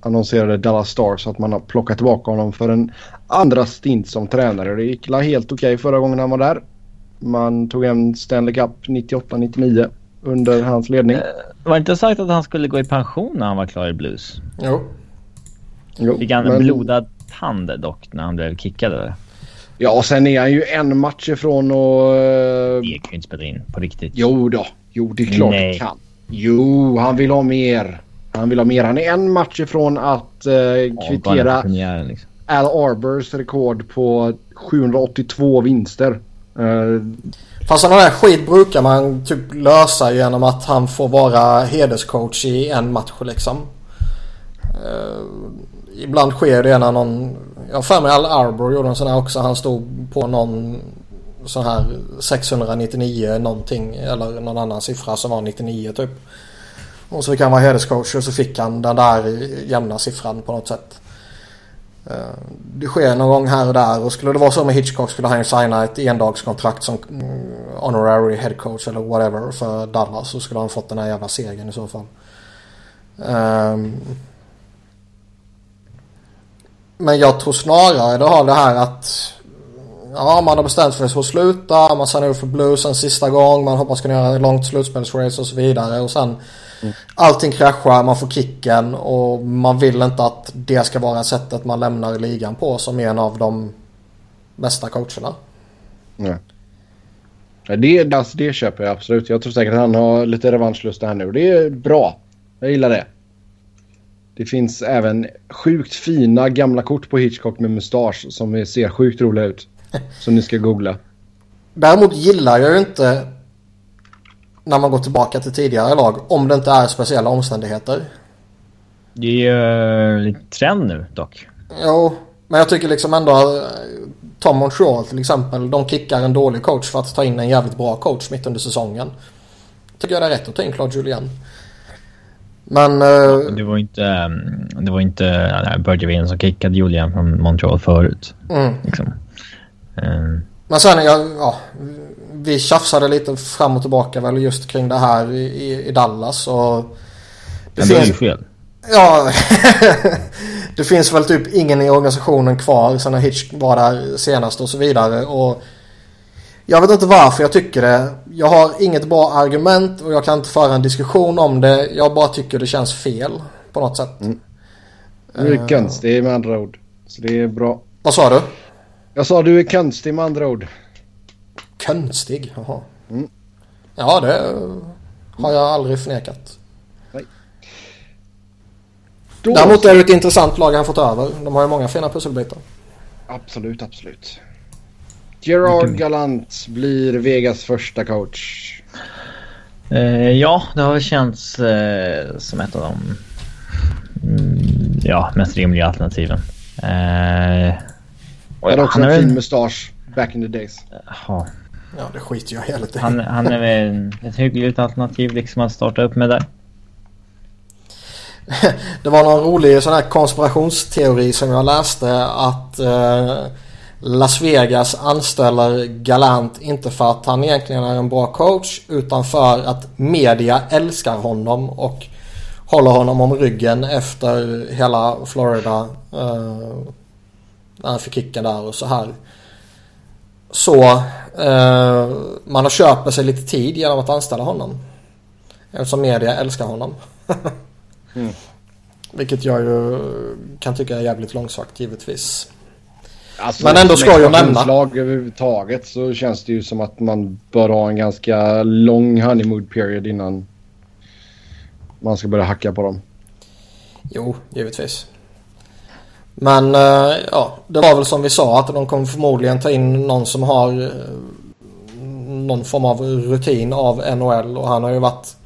annonserade Dallas Stars att man har plockat tillbaka honom för en andra stint som tränare. Det gick helt okej okay förra gången han var där. Man tog hem Stanley Cup 98-99 under hans ledning. Eh,
var det inte sagt att han skulle gå i pension när han var klar i Blues?
Jo.
jo Fick han en men... blodad tand dock när han blev kickad?
Ja, och sen är han ju en match ifrån och...
Det kan ju inte spela in på riktigt.
Jo då. Jo, det är klart Nej. det kan. Jo, han vill ha mer. Han vill ha mer. Han är en match ifrån att eh, kvittera
ja, liksom.
Al Arbors rekord på 782 vinster. Uh,
Fast sådana där skit brukar man typ lösa genom att han får vara hederscoach i en match liksom. Uh, ibland sker det när någon... Jag har för mig Al Arbor gjorde en sån här också. Han stod på någon sån här 699 någonting eller någon annan siffra som var 99 typ. Och så fick han vara hederscoach och så fick han den där jämna siffran på något sätt. Eh, det sker någon gång här och där och skulle det vara så med Hitchcock skulle han ju signa ett endagskontrakt som mm, honorary head coach eller whatever för Dallas så skulle han fått den här jävla segern i så fall. Ehm, men jag tror snarare det har det här att ja, man har bestämt sig för att sluta. Man signar upp för Blues en sista gång. Man hoppas kunna göra ett långt slutspelsrace och så vidare. Och sen mm. allting kraschar, man får kicken och man vill inte att det ska vara sättet man lämnar ligan på som en av de bästa coacherna.
Nej. Det, alltså, det köper jag absolut. Jag tror säkert att han har lite revanschlust här nu. Det är bra. Jag gillar det. Det finns även sjukt fina gamla kort på Hitchcock med mustasch som ser sjukt roliga ut. Som ni ska googla.
Däremot gillar jag ju inte när man går tillbaka till tidigare lag om det inte är speciella omständigheter.
Det är ju lite trend nu dock.
Jo, men jag tycker liksom ändå eh, Tom Montreal till exempel. De kickar en dålig coach för att ta in en jävligt bra coach mitt under säsongen. Tycker jag det är rätt att ta in Claude Julien. Men... Uh,
det var inte... Mm, det var inte uh, Bergevin som kickade Julian från Montreal förut.
Mm. Liksom. Uh. Men sen, ja, ja, vi tjafsade lite fram och tillbaka väl just kring det här i, i Dallas och...
Det Men finns, det är ju fel.
Ja, det finns väl typ ingen i organisationen kvar sen när Hitch var där senast och så vidare och... Jag vet inte varför jag tycker det. Jag har inget bra argument och jag kan inte föra en diskussion om det. Jag bara tycker det känns fel på något sätt. Mm.
Du är konstig med andra ord. Så det är bra.
Vad sa du?
Jag sa du är konstig med andra ord.
Konstig? Jaha. Mm. Ja, det har jag aldrig förnekat. Nej. Då... Däremot är det ett intressant lag han fått över. De har ju många fina pusselbitar.
Absolut, absolut. Gerard Galant blir Vegas första coach.
Eh, ja, det har känts eh, som ett av de mm, ja, mest rimliga alternativen. Eh,
och hade också en fin mustasch back in the days.
Ja. Ja, det skiter jag helt i.
Han, han är väl ett hyggligt alternativ liksom att starta upp med där.
det var någon rolig sån här konspirationsteori som jag läste att eh, Las Vegas anställer Galant inte för att han egentligen är en bra coach utan för att media älskar honom och håller honom om ryggen efter hela Florida. Eh, när han fick kicken där och så här. Så eh, man har köpt sig lite tid genom att anställa honom. Eftersom media älskar honom. mm. Vilket jag ju kan tycka är jävligt långsökt givetvis.
Alltså, Men ändå ska jag nämna. lag överhuvudtaget så känns det ju som att man bör ha en ganska lång honeymoon period innan man ska börja hacka på dem.
Jo, givetvis. Men eh, ja, det var väl som vi sa att de kommer förmodligen ta in någon som har eh, någon form av rutin av NHL och han har ju varit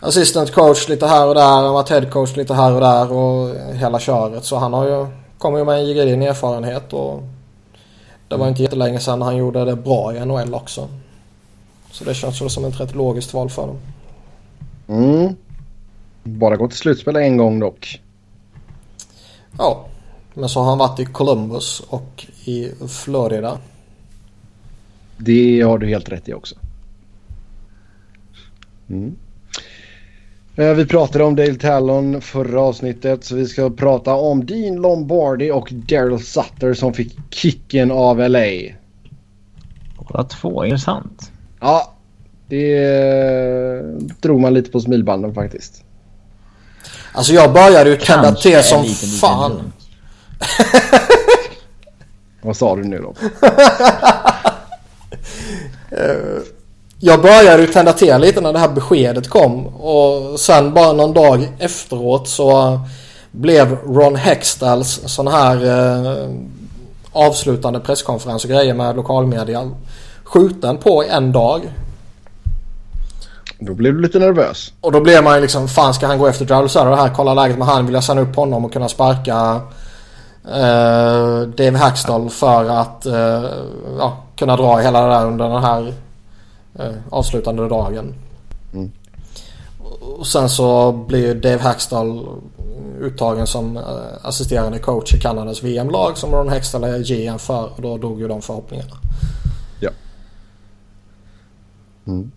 assistant coach lite här och där. Han har varit head coach lite här och där och hela köret. Så han har ju kommer ju med en gedigen erfarenhet och det var inte jättelänge sedan han gjorde det bra i NHL också. Så det känns väl som ett rätt logiskt val för dem.
Mm. Bara gått till slutspel en gång dock.
Ja. Men så har han varit i Columbus och i Florida.
Det har du helt rätt i också. Mm. Eh, vi pratade om Dale Talon förra avsnittet så vi ska prata om Dean Lombardi och Daryl Sutter som fick kicken av LA.
Båda två, intressant.
Ja, det drog man lite på smilbanden faktiskt.
Alltså jag började ju tända till som lite, fan. Lite
Vad sa du nu då?
Jag började ju tända till lite när det här beskedet kom. Och sen bara någon dag efteråt så blev Ron Hextalls sån här eh, avslutande presskonferens och grejer med lokalmedia skjuten på en dag.
Då blev du lite nervös.
Och då blev man ju liksom, fan ska han gå efter Darryl Sutter här, kolla läget med han, vill jag sända upp honom och kunna sparka eh, Dave Hackstall för att eh, ja, kunna dra hela det där under den här avslutande dagen. Mm. Och sen så blir Dave Hackstall uttagen som eh, assisterande coach i Kanadas VM-lag som Ron Hextall är GM för och då dog ju de förhoppningarna.
Ja. Mm.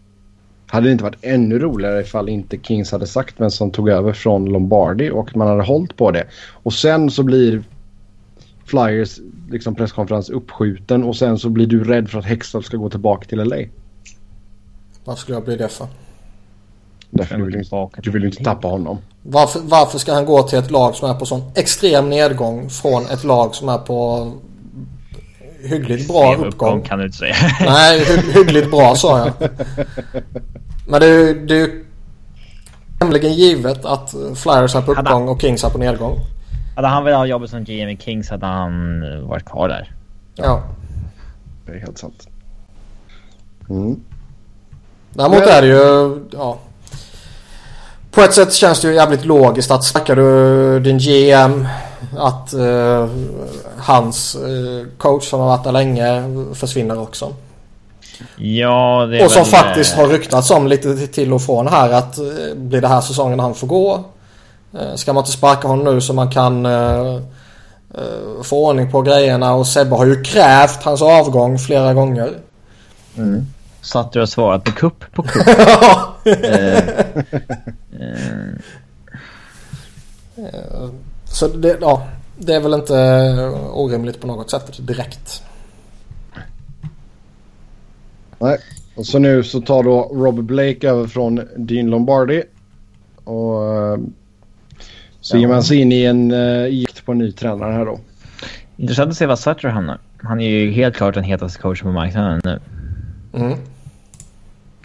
Hade det inte varit ännu roligare ifall inte Kings hade sagt vem som tog över från Lombardi och man hade hållit på det. Och sen så blir Flyers liksom presskonferens uppskjuten och sen så blir du rädd för att Hextall ska gå tillbaka till LA.
Vad skulle jag bli det för?
Därför du vill, inte, du vill inte tappa honom.
Varför, varför ska han gå till ett lag som är på sån extrem nedgång från ett lag som är på hyggligt bra uppgång? uppgång
kan du inte säga.
Nej, hy hyggligt bra sa jag. Men det är ju tämligen givet att Flyers är på uppgång och Kings är på nedgång.
Hade han velat ha jobbet som GM i Kings hade han varit kvar där.
Ja.
Det är helt sant. Mm.
Däremot är det ju... Ja. På ett sätt känns det ju jävligt logiskt att snackar du din GM att uh, hans uh, coach som har varit där länge försvinner också.
Ja, det är
Och som
väl,
faktiskt har ryktats om lite till och från här att uh, blir det här säsongen han får gå? Uh, ska man inte sparka honom nu så man kan uh, få ordning på grejerna och Sebbe har ju krävt hans avgång flera gånger.
Mm. Satt du och svarat med kupp på kupp.
Så det, ja, det är väl inte orimligt på något sätt direkt.
Nej, och så nu så tar då Rob Blake över från Dean Lombardi. Och så ja. ger man sig in i en uh, gikt på en ny tränare här då.
Intressant att se vad Sutter hamnar. Han är ju helt klart den hetaste coachen på marknaden nu.
Mm.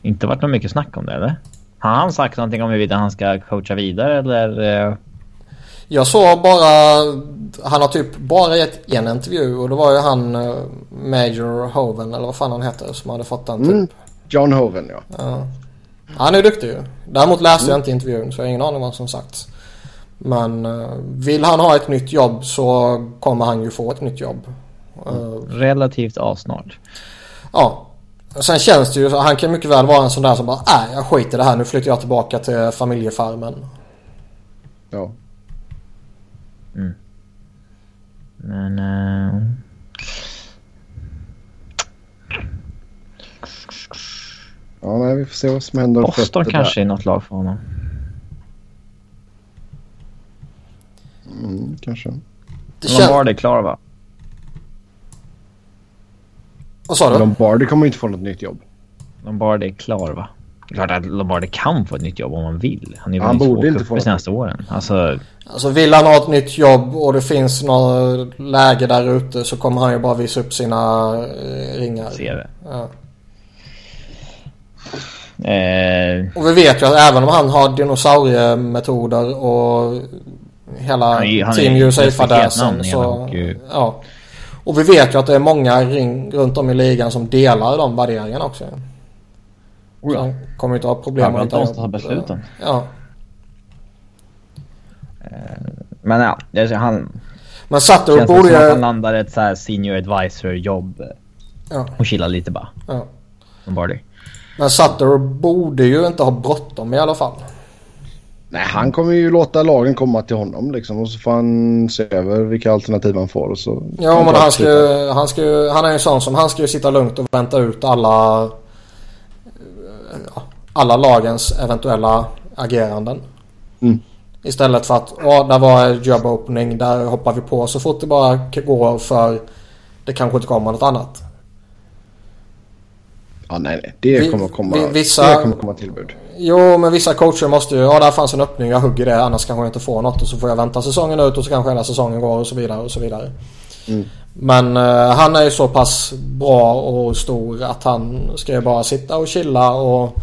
Inte varit något mycket snack om det eller? Har han sagt någonting om huruvida han ska coacha vidare eller? Uh...
Jag såg bara, han har typ bara gett en intervju och det var ju han uh, Major Hoven eller vad fan han heter som hade fått den typ. Mm.
John Hoven ja.
ja. Han är duktig ju. Däremot läste mm. jag inte intervjun så jag har ingen aning om vad som sagts. Men uh, vill han ha ett nytt jobb så kommer han ju få ett nytt jobb.
Relativt avsnart.
Ja. Sen känns det ju, han kan mycket väl vara en sån där som bara nej jag skiter i det här nu flyttar jag tillbaka till familjefarmen.
Ja.
Mm. Men... Uh...
Ja, nej, vi får se vad som händer.
Boston kanske är något lag för honom.
Mm, kanske.
Det känns... Lombardi klar va?
Vad sa du?
Lombardi kommer inte få något nytt jobb.
Lombardi är klar va? Klart att Lombardi kan få ett nytt jobb om han vill. Han, är
han borde inte få
de senaste åren. Alltså...
alltså vill han ha ett nytt jobb och det finns något läge där ute så kommer han ju bara visa upp sina eh, ringar.
CV.
Ja.
Eh...
Och vi vet ju att även om han har dinosauriemetoder och hela han är, han Team USA-fadäsen så... Ja. Och vi vet ju att det är många ring, runt om i ligan som delar de värderingarna också. Oh ja. han kommer inte ha problem
med att ta besluten.
Ja.
Eh, men ja, han...
Men
känns
borde
ju... han landar ett så här senior advisor jobb.
Ja.
Och chillar lite bara.
Ja.
Lombardi.
Men Sutter borde ju inte ha bråttom i alla fall.
Nej, han kommer ju låta lagen komma till honom liksom och så får han se över vilka alternativ han får. Och så
ja, men han, ska, ju, han, ska ju, han är ju sån som han ska ju sitta lugnt och vänta ut alla alla lagens eventuella ageranden.
Mm.
Istället för att ja, där var job opening, där hoppar vi på så fort det bara går för det kanske inte kommer något annat.
Ja, nej, nej. Det kommer komma, vi,
vissa,
det kommer komma tillbud.
Jo, men vissa coacher måste ju... Ja, där fanns en öppning. Jag hugger det. Annars kanske jag inte får något. Och så får jag vänta säsongen ut och så kanske hela säsongen går och så vidare och så vidare.
Mm.
Men uh, han är ju så pass bra och stor att han ska ju bara sitta och chilla och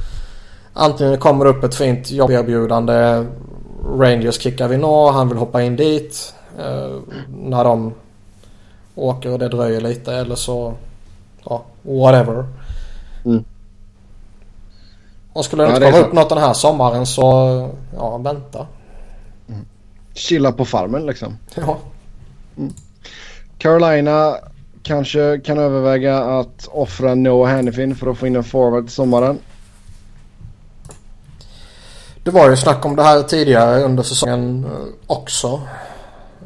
antingen kommer det upp ett fint jobberbjudande. Rangers kickar vi nå. Han vill hoppa in dit. Uh, när de åker och det dröjer lite eller så... Ja, whatever.
Mm.
Och skulle det ja, inte komma upp något den här sommaren så ja, vänta.
Mm. Chilla på farmen liksom.
Ja.
Mm. Carolina kanske kan överväga att offra Noah Hannifin för att få in en forward till sommaren.
Det var ju snack om det här tidigare under säsongen eh, också.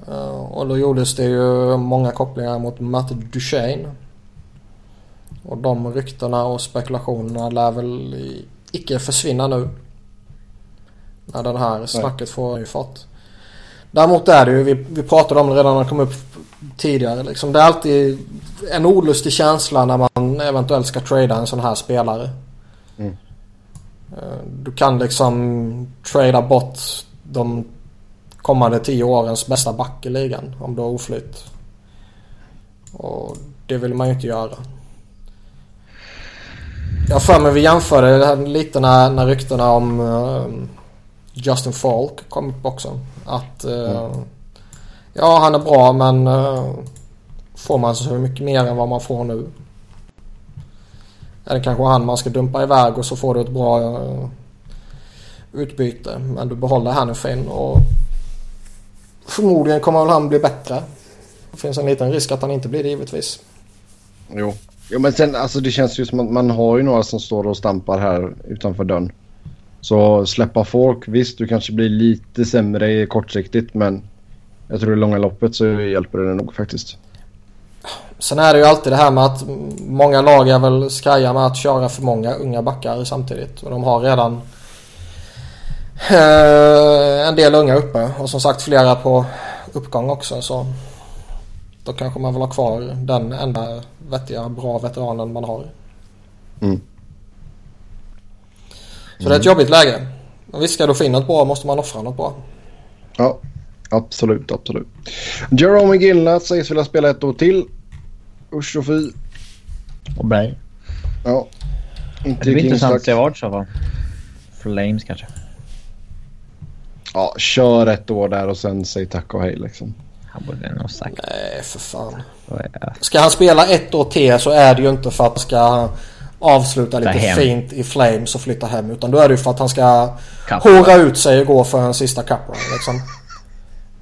Eh, och då gjordes det ju många kopplingar mot Matt Duchene. Och de ryktena och spekulationerna lär väl icke försvinna nu. När den här snacket får ny fart. Däremot är det ju, vi, vi pratade om det redan när det kom upp tidigare. Liksom, det är alltid en olustig känsla när man eventuellt ska trada en sån här spelare.
Mm.
Eh, du kan liksom trada bort de kommande tio årens bästa back i ligan om du har oflytt. Och det vill man ju inte göra. Jag för mig vi jämförde lite när, när ryktena om uh, Justin Falk kom upp också. Att uh, mm. ja han är bra men uh, får man så mycket mer än vad man får nu. Är det kanske han man ska dumpa iväg och så får du ett bra utbyte. Men du behåller Hannifin och förmodligen kommer han bli bättre. Det finns en liten risk att han inte blir det givetvis.
Jo. Jo men sen alltså det känns ju som att man har ju några som står och stampar här utanför dörren. Så släppa folk, visst du kanske blir lite sämre kortsiktigt men jag tror i långa loppet så hjälper det nog faktiskt.
Sen är det ju alltid det här med att många lag är väl skraja med att köra för många unga backar samtidigt. Och de har redan eh, en del unga uppe och som sagt flera på uppgång också. Så då kanske man vill ha kvar den enda vettiga, bra veteranen man har.
Mm.
Så mm. det är ett jobbigt läge. Men visst ska du få in något bra måste man offra något bra.
Ja, absolut, absolut. Jerome Gillnat sägs vilja spela ett år till. Usch och fy.
Och Berg.
Ja.
Inte det blir intressant att se vart så fall. Flames kanske.
Ja, kör ett år där och sen säg tack och hej liksom.
Han borde nog sagt.
Nej, för fan. Ska han spela ett år till så är det ju inte för att han ska avsluta lite fint i Flames och flytta hem. Utan då är det ju för att han ska håra ut sig och gå för en sista cup liksom.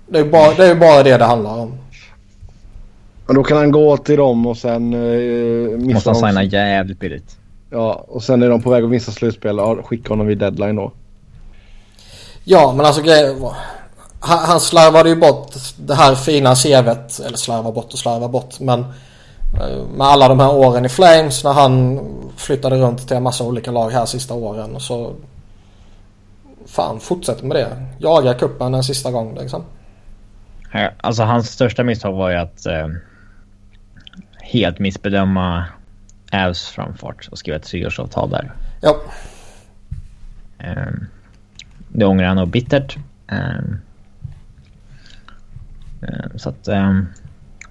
Det är ju bara, det, är bara det det handlar om.
Men då kan han gå till dem och sen uh,
missa Måste han signa jävligt billigt.
Ja, och sen är de på väg att missa slutspel. Ja, skicka honom vid deadline då.
Ja, men alltså grejen han, han slarvade ju bort det här fina CVt. Eller slarva bort och slarva bort. Men eh, med alla de här åren i Flames när han flyttade runt till en massa olika lag här sista åren. Så fan, fortsätt med det. Jaga kuppen en sista gång liksom.
Alltså hans största misstag var ju att eh, helt missbedöma Avs framfart och skriva ett treårsavtal där.
Ja.
Eh, det ångrar han nog bittert. Eh, så att, ehm,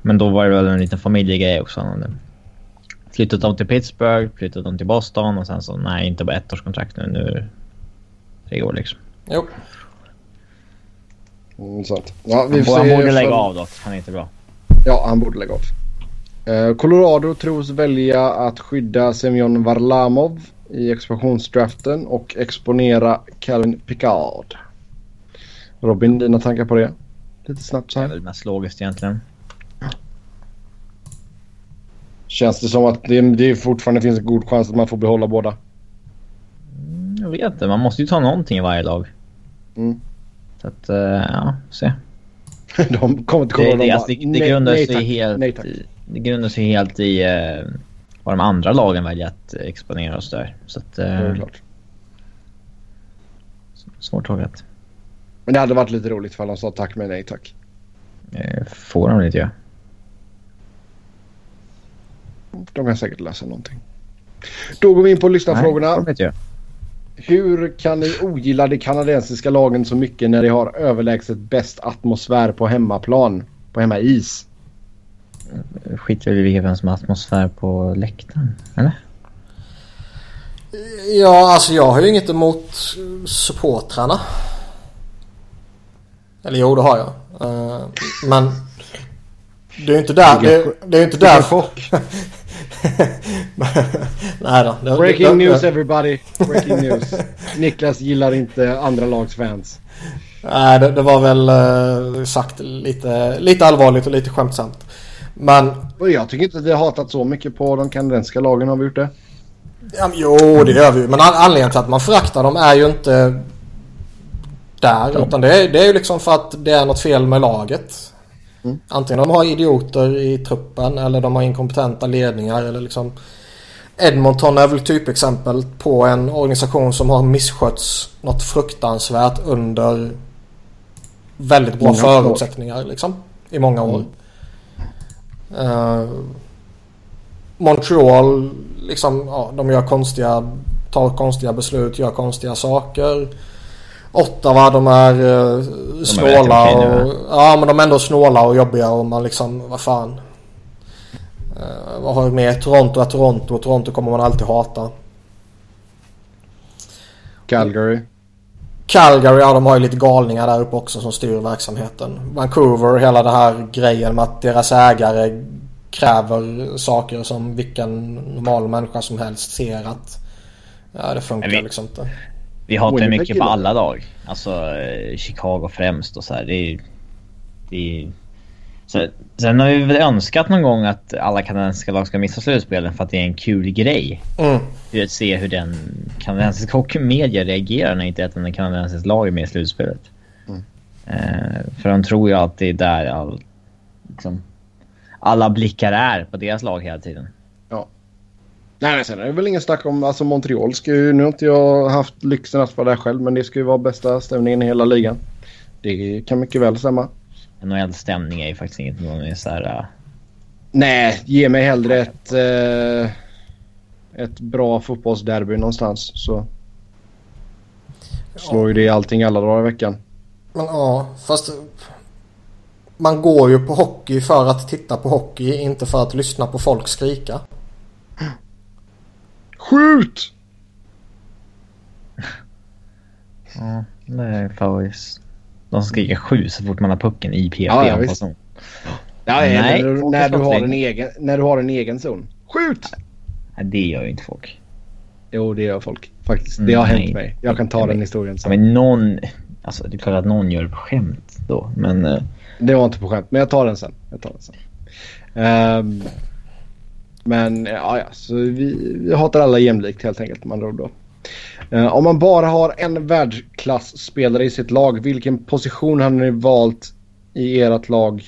men då var det väl en liten familjegrej också. Flyttat dem till Pittsburgh, flyttat dem till Boston och sen så nej, inte bara ettårskontrakt nu. Nu tre år liksom.
Jo.
Mm, sant. Ja,
vi han, han borde lägga av dock. Han är inte bra.
Ja, han borde lägga av. Eh, Colorado tros välja att skydda Semyon Varlamov i expansionsdraften och exponera Calvin Picard. Robin, dina tankar på det? Lite snabbt så här.
Det är väl mest logiskt egentligen.
Känns det som att det, det fortfarande finns en god chans att man får behålla båda?
Mm, jag vet inte. Man måste ju ta någonting i varje lag.
Mm.
Så att, uh, ja, se.
de kommer inte
Det,
komma
det,
de
alltså, det, det
nej-
grundar sig helt
nej tack.
i, det grundar sig helt i uh, vad de andra lagen väljer att exponera oss där. Så att,
Det är klart.
svårtågat.
Men det hade varit lite roligt ifall de sa tack men nej tack.
Uh, får de inte göra.
De kan säkert läsa någonting. Då går vi in på lyssnarfrågorna.
Nej.
Hur kan ni ogilla de kanadensiska lagen så mycket när de har överlägset bäst atmosfär på hemmaplan? På hemmais?
Skiter väl i vilken som har atmosfär på läktaren, eller?
Ja, alltså jag har ju inget emot supportrarna. Eller jo, det har jag. Eh, men det är ju inte där. Det, det är ju inte där. Nej då. Det,
Breaking
det,
news everybody. Breaking news. Niklas gillar inte andra lags fans.
Nej, det, det var väl eh, sagt lite, lite allvarligt och lite skämtsamt. Men
jag tycker inte att vi har hatat så mycket på de kanadensiska lagen. Har vi gjort det?
Ja, jo, det gör vi ju. Men an- anledningen till att man föraktar dem är ju inte där. Utan det är, det är ju liksom för att det är något fel med laget.
Mm.
Antingen de har idioter i truppen eller de har inkompetenta ledningar. Eller liksom Edmonton är väl typexempel på en organisation som har misskötts något fruktansvärt under väldigt bra
Många
förutsättningar liksom. I många år.
Mm.
Eh, Montreal, liksom, ja, de gör konstiga, tar konstiga beslut, gör konstiga saker. Ottawa, de är uh, snåla
rätt okej nu,
och... Ja, men de är ändå snåla och jobbiga och man liksom, vad fan. Uh, vad har vi mer? Toronto är Toronto och Toronto kommer man alltid hata.
Calgary.
Calgary, ja de har ju lite galningar där uppe också som styr verksamheten. Vancouver, hela det här grejen med att deras ägare kräver saker som vilken normal människa som helst ser att ja, det funkar
vi-
liksom inte.
Vi hatar ju mycket på alla lag. Alltså eh, Chicago främst och så här. Det är, det är, så, sen har vi väl önskat någon gång att alla kanadensiska lag ska missa slutspelen för att det är en kul grej.
Mm.
Att se hur den kanadensiska hockeymedia reagerar när inte ett enda kanadensiskt lag är med i slutspelet.
Mm.
Eh, för de tror ju alltid där all, liksom, alla blickar är på deras lag hela tiden.
Nej men sen är det väl ingen snack om, alltså Montreal ska ju, nu har inte jag haft lyxen att vara där själv men det ska ju vara bästa stämningen i hela ligan. Det kan mycket väl stämma.
NHL-stämning är ju faktiskt inget någon är så här, eh,
Nej, ge mig hellre ett, eh, ett bra fotbollsderby någonstans så slår ju det allting alla dagar i veckan.
Men ja, fast man går ju på hockey för att titta på hockey, inte för att lyssna på folk skrika.
Skjut!
Ja, det är favorit. De skriker sju så fort man har pucken i PP.
Ja, ja, visst.
zon.
Ja,
Nej,
när,
har
du har en egen, när du har en egen zon. Skjut!
Nej, det gör ju inte folk.
Jo, det gör folk faktiskt.
Mm,
Det har
nej.
hänt mig. Jag kan ta
Ja,
den historien
Ja,
sen.
men någon... Alltså det är klart att någon gör det på skämt då. Men eh,
Det var inte på skämt, men jag tar den sen. Jag tar den sen. Ehm, men ja, ja, så vi, vi hatar alla jämlikt helt enkelt med andra då. Eh, om man bara har en världsklasspelare i sitt lag, vilken position hade ni valt i ert lag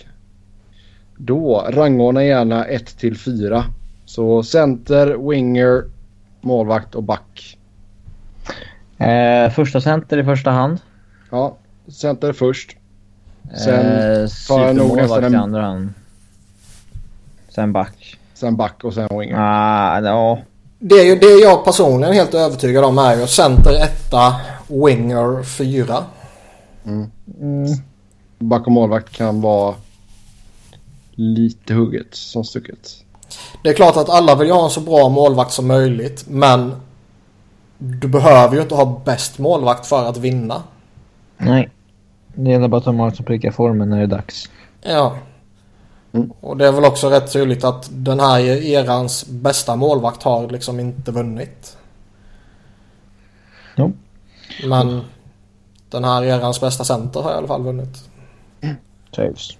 då? Rangordna gärna 1 till 4. Så center, winger, målvakt och back.
eh, första center i första hand.
Ja, center först. Sen
eh,
tar jag nog nästan
i
en-
andra hand. Sen back.
Sen back och sen winger.
Ah, ja.
Det, är ju, det jag personligen är helt övertygad om är ju center etta, winger fyra.
Mm.
Back och målvakt kan vara lite hugget som stucket.
Det är klart att alla vill ha en så bra målvakt som möjligt men du behöver ju inte ha bäst målvakt för att vinna.
Nej. Det gäller bara att de har som prickar formen när det är dags.
Ja.
Mm.
Och det är väl också rätt tydligt att den här erans bästa målvakt har liksom inte vunnit.
Jo.
Men den här erans bästa center har i alla fall vunnit.
Trivs.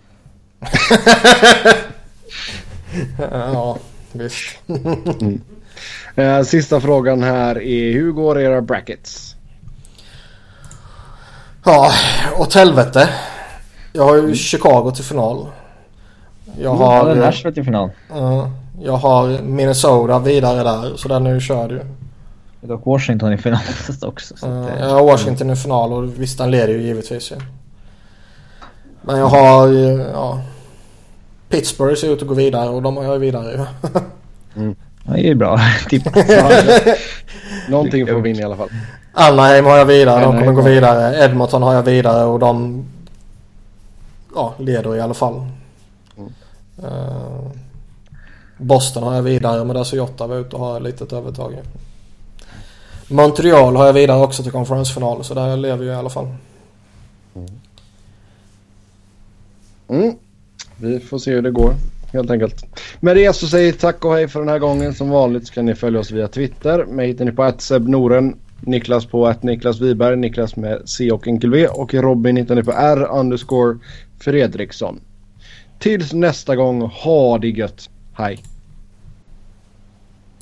Ja, visst.
Eh, sista frågan här är hur går era brackets?
Ja, åt helvete. Jag har ju Chicago till final. Jag
Ja,
har,
den Nashville till final.
eh, jag har Minnesota vidare där. Så den är ju körd ju.
Det är dock Washington i final också. Så
Eh,
eh,
Jag har Washington i final och visst den leder ju givetvis ju. Men jag har ju, ja. Pittsburgh ser ut att gå vidare och de har jag vidare ju.
ja, det är ju bra. Typ.
Någonting får vi in i alla fall.
Anaheim har jag vidare, de kommer gå vidare. Edmonton har jag vidare och de ja, leder i alla fall. Eh, Boston har jag vidare men alltså där ser Jotta ut och har ett litet övertag. Montreal har jag vidare också till konferensfinal så där lever jag i alla fall. Mm.
mm. Vi får se hur det går helt enkelt. Med det så säger vi tack och hej för den här gången. Som vanligt så kan ni följa oss via Twitter. Mig hittar ni på @sebnoren, Niklas på att Niklas Wiberg, Niklas med C och enkel V och Robin hittar ni på R underscore Fredriksson. Tills nästa gång, ha det gött. Hej!